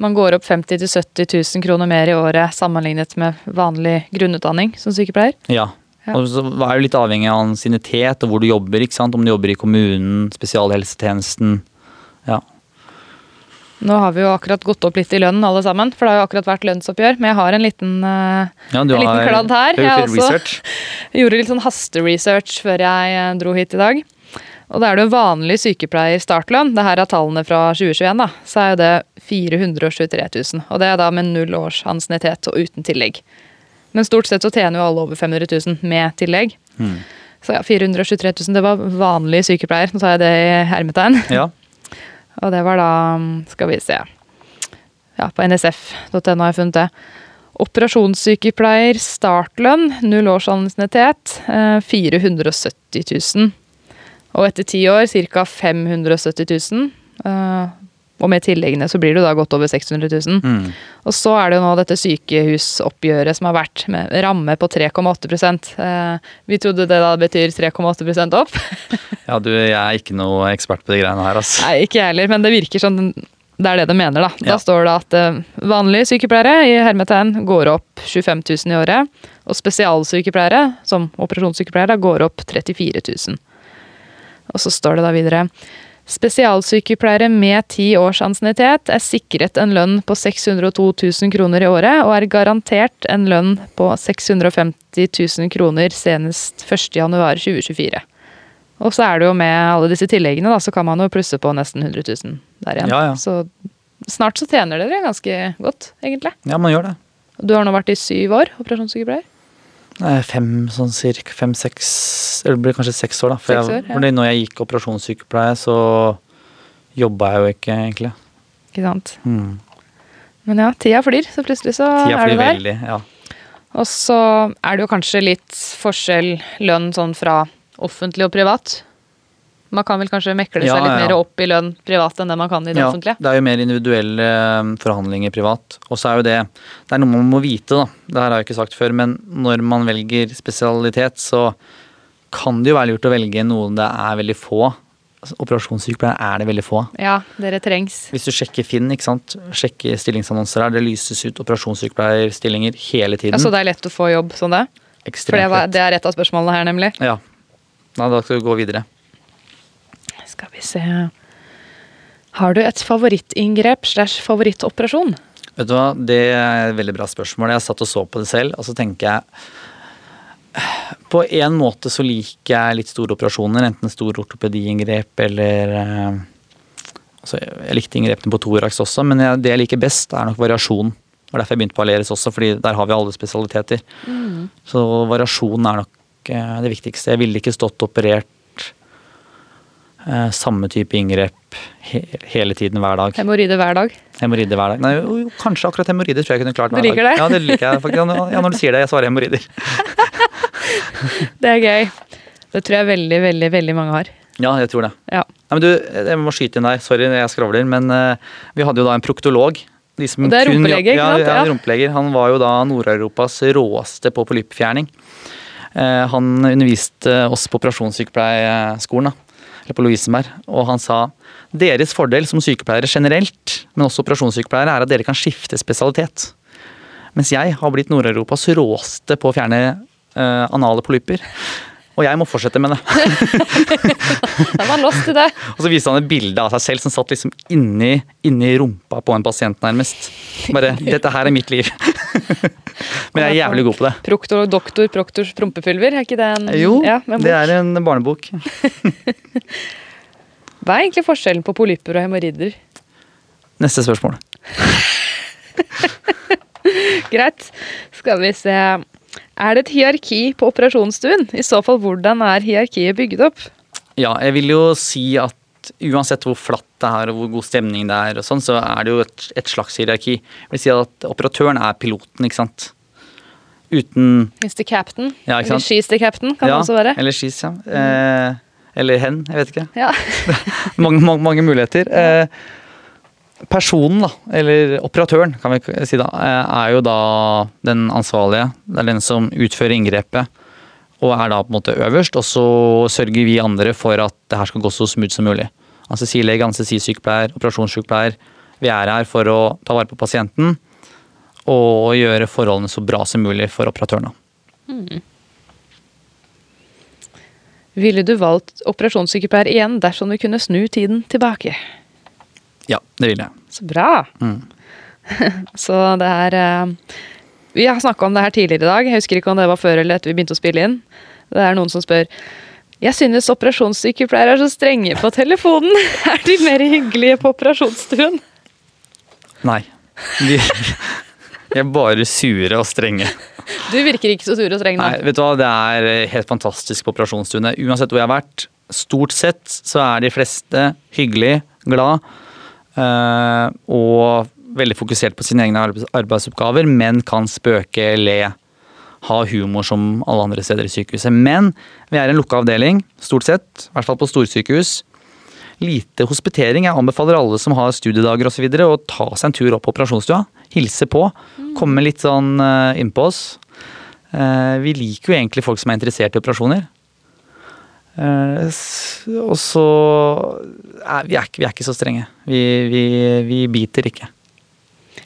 man går opp 50 000-70 000 kroner mer i året sammenlignet med vanlig grunnutdanning som sykepleier. Ja. Ja. Og så er det litt avhengig av ansiennitet og hvor du jobber. ikke sant? Om du jobber i kommunen, spesialhelsetjenesten. Ja. Nå har vi jo akkurat gått opp litt i lønn alle sammen, for det har jo akkurat vært lønnsoppgjør. Men jeg har en liten, uh, ja du en liten kladd her. Jeg også gjorde litt sånn hasteresearch før jeg eh, dro hit i dag. Og da er det jo vanlig sykepleier startlønn. Det her er tallene fra 2021, da. Så er jo det 423 000. Og det er da med null års ansiennitet og uten tillegg. Men stort sett så tjener jo alle over 500 000 med tillegg. Mm. Så ja, 423 000, det var vanlig sykepleier. Nå tar jeg det i hermetegn. Ja. Og det var da, skal vi se Ja, på nsf.no har jeg funnet det. Operasjonssykepleier startlønn, null års ansiennitet, eh, 470 000. Og etter ti år ca. 570 000. Og med tilleggene så blir det jo da godt over 600 000. Mm. Og så er det jo nå dette sykehusoppgjøret som har vært, med ramme på 3,8 eh, Vi trodde det da betyr 3,8% opp. ja, du, jeg er ikke noe ekspert på de greiene her, altså. Nei, ikke jeg heller, men det virker sånn det er det de mener, da. Da Ja. står det at eh, vanlige sykepleiere i hermetegn går opp 25 000 i året. Og spesialsykepleiere, som operasjonssykepleiere, går opp 34 000. Og så står det da videre Spesialsykepleiere med ti års ansiennitet er sikret en lønn på 602 000 kroner i året, og er garantert en lønn på 650 000 kroner senest 1.1.2024. Og så er det jo med alle disse tilleggene, da, så kan man jo plusse på nesten 100 000 der igjen. Ja, ja. Så snart så tjener dere ganske godt, egentlig. Ja, man gjør det. Du har nå vært i syv år operasjonssykepleier. Fem, sånn cirka fem-seks Eller det blir kanskje seks år, da. For Seks jeg, ja. når jeg gikk operasjonssykepleie, så jobba jeg jo ikke, egentlig. Ikke sant? Mm. Men ja, tida flyr, så plutselig så Tida er du der. veldig. Ja. Og så er det jo kanskje litt forskjell lønn sånn fra offentlig og privat. Man kan vel kanskje mekle Ja, seg litt mer opp i lønn privat enn det man kan i det Ja, offentlige. det er jo mer individuelle eh, forhandlinger privat. Og så er jo det Det er noe man må vite, da. Det her har jeg ikke sagt før, men når man velger spesialitet, så kan det jo være lurt å velge noe det er veldig få. Altså, Operasjonssykepleiere er det veldig få. Ja, dere trengs. Hvis du sjekker Finn, ikke sant? sjekker stillingsannonser her, det lyses ut operasjonssykepleierstillinger hele tiden. Altså det er lett å få jobb sånn det? For Ekstremt det, var, det er et av spørsmålene her, nemlig. Ja. Nei, da skal vi gå videre. Skal vi se Har du et favorittinngrep slash favorittoperasjon? Vet du hva, Det er et veldig bra spørsmål. Jeg satt og så på det selv, og så tenker jeg På en måte så liker jeg litt store operasjoner, enten store ortopediinngrep eller eh, altså Jeg likte inngrepene på thorax også, men jeg, det jeg liker best, er nok variasjon. Det var derfor jeg begynte på Aleris også, fordi der har vi alle spesialiteter. Så variasjon er nok eh, det viktigste. Jeg ville ikke stått og operert samme type inngrep he hele tiden hver dag. Hemoroider hver dag. Hemoroider hver dag? Nei, jo, kanskje akkurat hemoroider tror jeg kunne klart Du hver liker dag. det? Ja, det liker jeg faktisk. Ja, når- du sier det, jeg svarer hemoroider. Det er gøy. Det tror jeg veldig, veldig, veldig mange har. Ja, jeg tror det. Ja. Nei, men du, jeg må skyte inn der. Sorry, jeg skravler. Men uh, vi hadde jo da en proktolog. De som Og det er kun- rumpelege, ikke ja, sant? Ja, Ja. rumpeleger. Han var jo da Nord-Europas råeste på polyppfjerning. Uh, han underviste oss på operasjonssykepleierskolen, da, eller på Lovisenberg, og han sa deres fordel som sykepleiere generelt, men også operasjonssykepleiere, er at dere kan skifte spesialitet. Mens jeg har blitt Nord-Europas råeste på å fjerne uh, anale polypper. Og jeg må fortsette med det. Da var han lost i det. Og så viste han et bilde av seg selv som satt liksom inni, inni rumpa på en pasient, nærmest. Bare 'Dette her er mitt liv'. Men jeg er jævlig god på det. Proktor, doktor, proktors prompepulver, er ikke det en Jo, ja, en det er en barnebok. Hva er egentlig forskjellen på polypper og hemoroider? Neste spørsmål. Greit. Skal vi se. Er det et hierarki på operasjonsstuen? I så fall, hvordan er hierarkiet bygget opp? Ja, jeg vil jo si at uansett hvor flatt det er og hvor god stemning det er, og sånn, så er det jo et, et slags hierarki. Jeg vil si at operatøren er piloten, ikke sant. Uten Mr. Captain? Ja, ikke Eller? She's the Captain, kan ja, det også være. Eller She's, ja. Eh, eller hen, jeg vet ikke. Ja. mange, mange, mange muligheter. Eh, personen, da, eller operatøren, kan vi si da, eh, er jo da den ansvarlige. Det er den som utfører inngrepet, og er da på en måte øverst. Og så sørger vi andre for at det her skal gå så smooth som mulig. Anestesilege, anestesisykepleier, operasjonssykepleier. Vi er her for å ta vare på pasienten og gjøre forholdene så bra som mulig for operatørene. da. Ville du valgt operasjonssykepleier igjen dersom du kunne snu tiden tilbake? Ja, det vil jeg. Så bra! Mm. Så det er eh, Vi har snakka om det her tidligere i dag. Jeg husker ikke om det var før eller etter vi begynte å spille inn. Det er noen som spør jeg synes operasjonssykepleiere er så strenge på telefonen. Er de mer hyggelige på operasjonsstuen? Nei. De, de er bare sure og strenge. Du virker ikke så sur og streng nå. Nei, vet du hva, Det er helt fantastisk på operasjonsstuene. Uansett hvor jeg har vært, stort sett så er de fleste hyggelige, glad eh, og veldig fokusert på sine egne arbeidsoppgaver, men kan spøke, le, ha humor som alle andre steder i sykehuset. Men vi er en lukka avdeling, stort sett, i hvert fall på storsykehus. Lite hospitering. Jeg anbefaler alle som har studiedager osv. å ta seg en tur opp på operasjonsstua. Hilse på. Komme litt sånn eh, innpå oss. Eh, vi liker jo egentlig folk som er interessert i operasjoner. Eh, og så er vi, er vi er ikke så strenge. Vi, vi, vi biter ikke.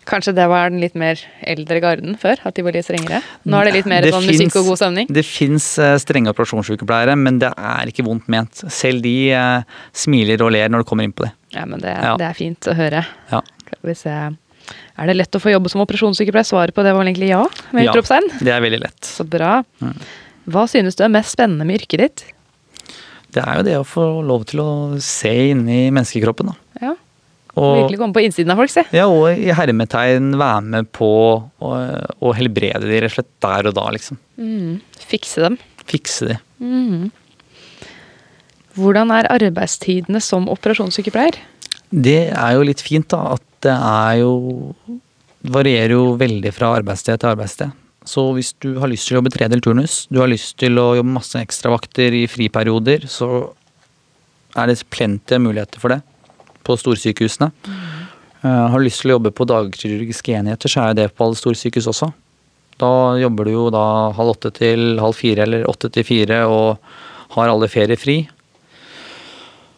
Kanskje det var den litt mer eldre garden før? At de var litt strengere? Nå er det litt mer Det sånn finnes- musikk og god stemning? Det fins strenge operasjonssykepleiere, men det er ikke vondt ment. Selv de eh, smiler og ler når du kommer inn på det. Ja, men det, Ja. det er fint å høre. Ja. Er det lett å få jobbe som operasjonssykepleier? Svaret på det var egentlig ja? Ja. Det er veldig lett. Så bra. Hva synes du er mest spennende med yrket ditt? Det er jo det å få lov til å se inni menneskekroppen. Da. Ja, Og, Virkelig komme på innsiden av folk, se. ja, og i hermetegn være med på å, å helbrede de rett og slett der og da, liksom. Mm. Fikse dem. Fikse de. Hvordan er arbeidstidene som operasjonssykepleier? Det er jo litt fint, da, at det er jo varierer jo veldig fra arbeidssted til arbeidssted. Så hvis du har lyst til å jobbe tredel turnus, du har lyst til å jobbe masse ekstravakter i friperioder, så er det plenty av muligheter for det på storsykehusene. Eh, har du lyst til å jobbe på dagkirurgiske enheter, så er det på alle storsykehus også. Da jobber du jo da halv åtte til halv fire eller åtte til fire og har alle ferier fri.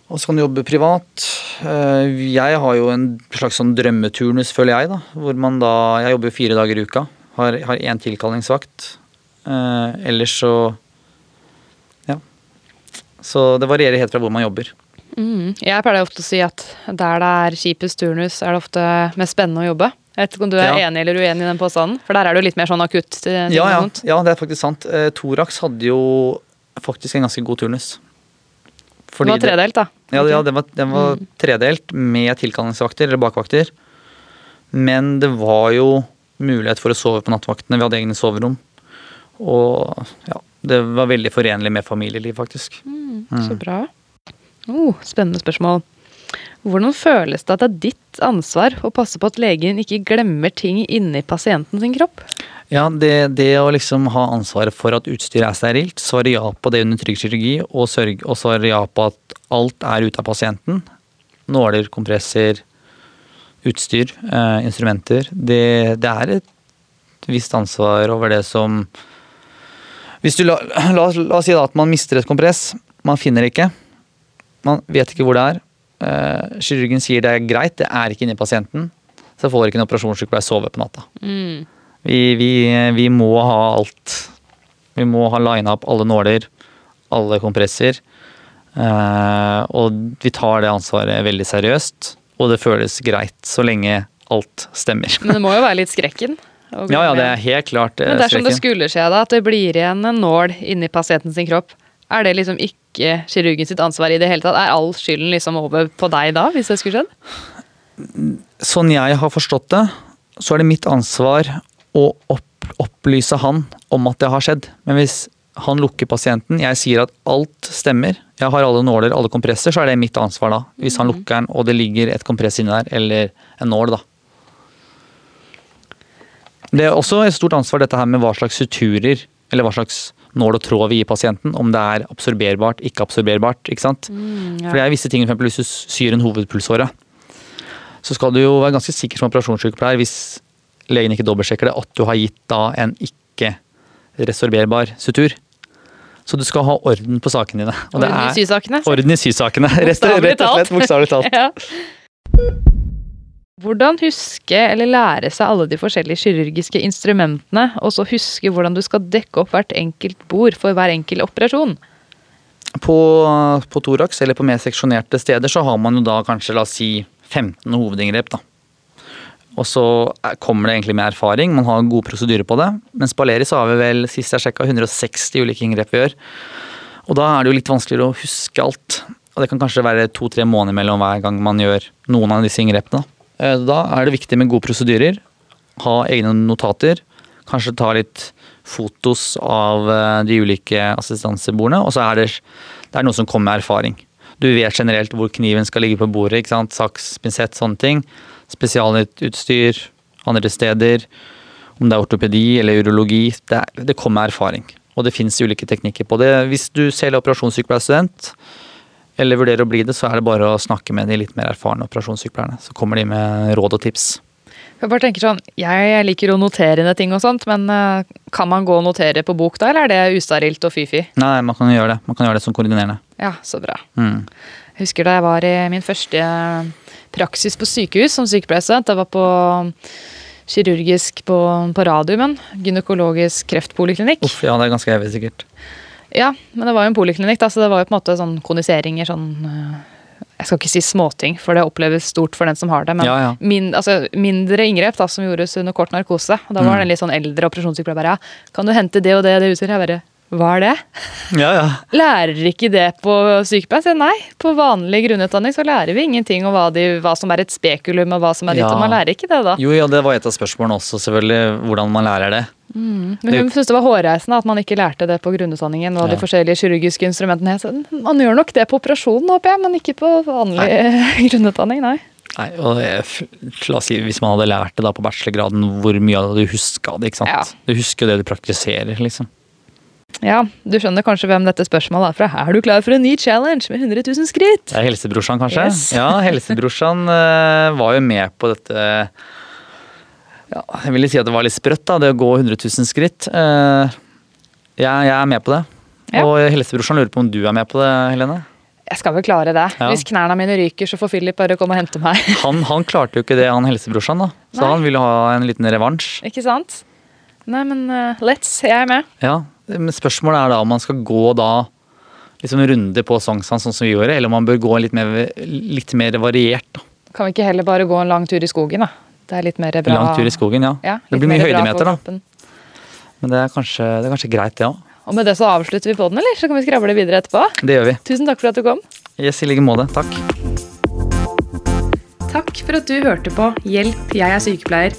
Og så kan du jobbe privat. Eh, Jeg har jo en slags sånn drømmeturnus, føler jeg. da, hvor man da, Jeg jobber jo fire dager i uka. Har, én tilkallingsvakt. Eh, ellers så Ja. Så det varierer helt fra hvor man jobber. Mm. Jeg pleier ofte å si at der det er kjipest turnus, er det ofte mest spennende å jobbe. Jeg vet ikke om du er Ja. enig eller uenig i den påstanden? For der er det jo litt mer sånn akutt. til- Ja, ja, ja, det er faktisk sant. Eh, Thorax hadde jo faktisk en ganske god turnus. Det var tredelt, da. Ja, ja den var, den var tredelt med tilkallingsvakter eller bakvakter. Men det var jo mulighet for å sove på nattvaktene. Vi hadde egne soverom. Og ja, det var veldig forenlig med familieliv, faktisk. Så bra. Oh, spennende spørsmål. Hvordan føles det at det er ditt ansvar å passe på at legen ikke glemmer ting inni pasienten sin kropp? Ja, det, det å liksom ha ansvaret for at utstyret er sterilt, svare ja på det under trygg kirurgi, og, og svare ja på at alt er ute av pasienten. Nåler, kompresser, utstyr, eh, instrumenter. Det, det, er et visst ansvar over det som Hvis du la, la, la oss si da at man mister et kompress, man finner det ikke. Man vet ikke hvor det er. Eh, kirurgen sier det er greit, det er ikke inni pasienten. Så får ikke en operasjonssykepleier sove på natta. Mm. Vi, vi, vi må ha alt. Vi må ha lina opp alle nåler, alle kompresser. Eh, og vi tar det ansvaret veldig seriøst, og det føles greit så lenge alt stemmer. Men det må jo være litt skrekken? Ja, ja, det er helt klart skrekken. Men dersom det skulle skje da, at det blir igjen en nål inni pasienten sin kropp, er det liksom ikke kirurgen sitt ansvar i det hele tatt? Er all skylden liksom over på deg da, hvis det skulle skjedd? Sånn jeg har forstått det, så er det mitt ansvar å opp, opplyse han om at det har skjedd. Men hvis han lukker pasienten, jeg sier at alt stemmer, jeg har alle nåler, alle kompresser, så er det mitt ansvar da. Hvis han mm. lukker den, og det ligger et kompress inni der, eller en nål, da. Det er også et stort ansvar dette her med hva slags suturer, eller hva slags nål og tråd vi gir pasienten. Om det er absorberbart, ikke absorberbart. ikke sant? Mm, ja. For det er visse ting, f.eks. hvis du syr en hovedpulsåre, så skal du jo være ganske sikker som operasjonssykepleier hvis legen ikke dobbeltsjekker det, at du har gitt da en ikke-resorberbar sutur. Så du skal ha orden på sakene dine. Og orden i sysakene? Orden i sysakene, rett, og slett. Bokstavelig talt. ja. Hvordan huske eller lære seg alle de forskjellige kirurgiske instrumentene, og så huske hvordan du skal dekke opp hvert enkelt bord for hver enkelt operasjon? På, på thorax eller på mer seksjonerte steder så har man jo da kanskje la oss si 15 hovedinngrep. da. Og så kommer det egentlig med erfaring, man har gode prosedyrer på det. Mens på Aleris har vi vel sist jeg sjekka 160 ulike inngrep vi gjør. Og da er det jo litt vanskeligere å huske alt. Og det kan kanskje være to-tre måneder mellom hver gang man gjør noen av disse inngrepene. Eh, da er det viktig med gode prosedyrer. Ha egne notater. Kanskje ta litt fotos av eh, de ulike assistansebordene. Og så er det, det er noe som kommer med erfaring. Du vet generelt hvor kniven skal ligge på bordet. ikke sant? Saks, pinsett, sånne ting spesialutstyr andre steder. Om det er ortopedi eller urologi. Det, det kommer erfaring. Og det finnes ulike teknikker på det. Hvis du selv er operasjonssykepleierstudent, eller vurderer å bli det, så er det bare å snakke med de litt mer erfarne operasjonssykepleierne. Så kommer de med råd og tips. Jeg bare tenker sånn, jeg liker å notere ned ting og sånt, men eh, kan man gå og notere på bok da, eller er det ustarilt og fy-fy? Nei, man kan gjøre det. Man kan gjøre det som koordinerende. Ja, så bra. Mm. Husker da jeg var i min første praksis på sykehus som sykepleierstudent. Jeg var på kirurgisk på, på Radiumen. Gynekologisk kreftpoliklinikk. Uff, ja, det er ganske heavy, sikkert. Ja, men det var jo en poliklinikk, da, så det var jo på en måte sånn koniseringer, sånn eh, Jeg skal ikke si småting, for det oppleves stort for den som har det. Men ja, ja. Min, altså, mindre inngrep da, som gjordes under kort narkose. Og da var mm. det en litt sånn eldre operasjonssykepleier bare ja, kan du hente det og det og det utstyret? Jeg bare hva er det? Ja, ja. Lærer ikke det på sykepleie? Nei, på vanlig grunnutdanning så lærer vi ingenting om hva, de, hva som er et spekulum og hva som er ditt, ja. og man lærer ikke det da. Jo, ja, det var et av spørsmålene også, selvfølgelig, hvordan man lærer det. Mm. Men hun syntes det var hårreisende at man ikke lærte det på grunnutdanningen og ja. de forskjellige kirurgiske instrumentene. Så man gjør nok det på operasjonen, håper jeg, men ikke på vanlig nei. grunnutdanning, nei. Nei, og la oss si, Hvis man hadde lært det da på bachelorgraden, hvor mye hadde du huska det? ikke sant? Ja. Du husker det du praktiserer, liksom. Ja, du skjønner kanskje hvem dette spørsmålet er fra. Er du klar for en ny challenge med 100 000 skritt? Det er helsebrorsan, kanskje? Yes. Ja, helsebrorsan uh, var jo med på dette ja, Jeg ville si at det var litt sprøtt, da, det å gå 100 000 skritt. jeg, jeg er med på det. Ja. Og helsebrorsan lurer på om du er med på det, Helene? Jeg skal vel klare det. Ja. Hvis knærne mine ryker, så får Philip bare komme og hente meg. han, han klarte jo ikke det, han helsebrorsan, da. Så Nei. han ville ha en liten revansj. Ikke sant? Nei, men uh, let's. Jeg er med. Ja, Spørsmålet er da om man skal gå da liksom runde på Sognsvann sånn som vi gjorde, eller om man bør gå litt mer, litt mer variert. da. Kan vi ikke heller bare gå en lang tur i skogen, da? Det er litt mer bra. Lang tur i skogen, ja. ja det blir mye høydemeter, da. Men det er kanskje, det er kanskje greit, det ja. òg. Og med det så avslutter vi på den, eller? Så kan vi skravle videre etterpå. Det gjør vi. Tusen takk for at du kom. Yes, i like måte. Takk. Takk for at du hørte på Hjelp, jeg er sykepleier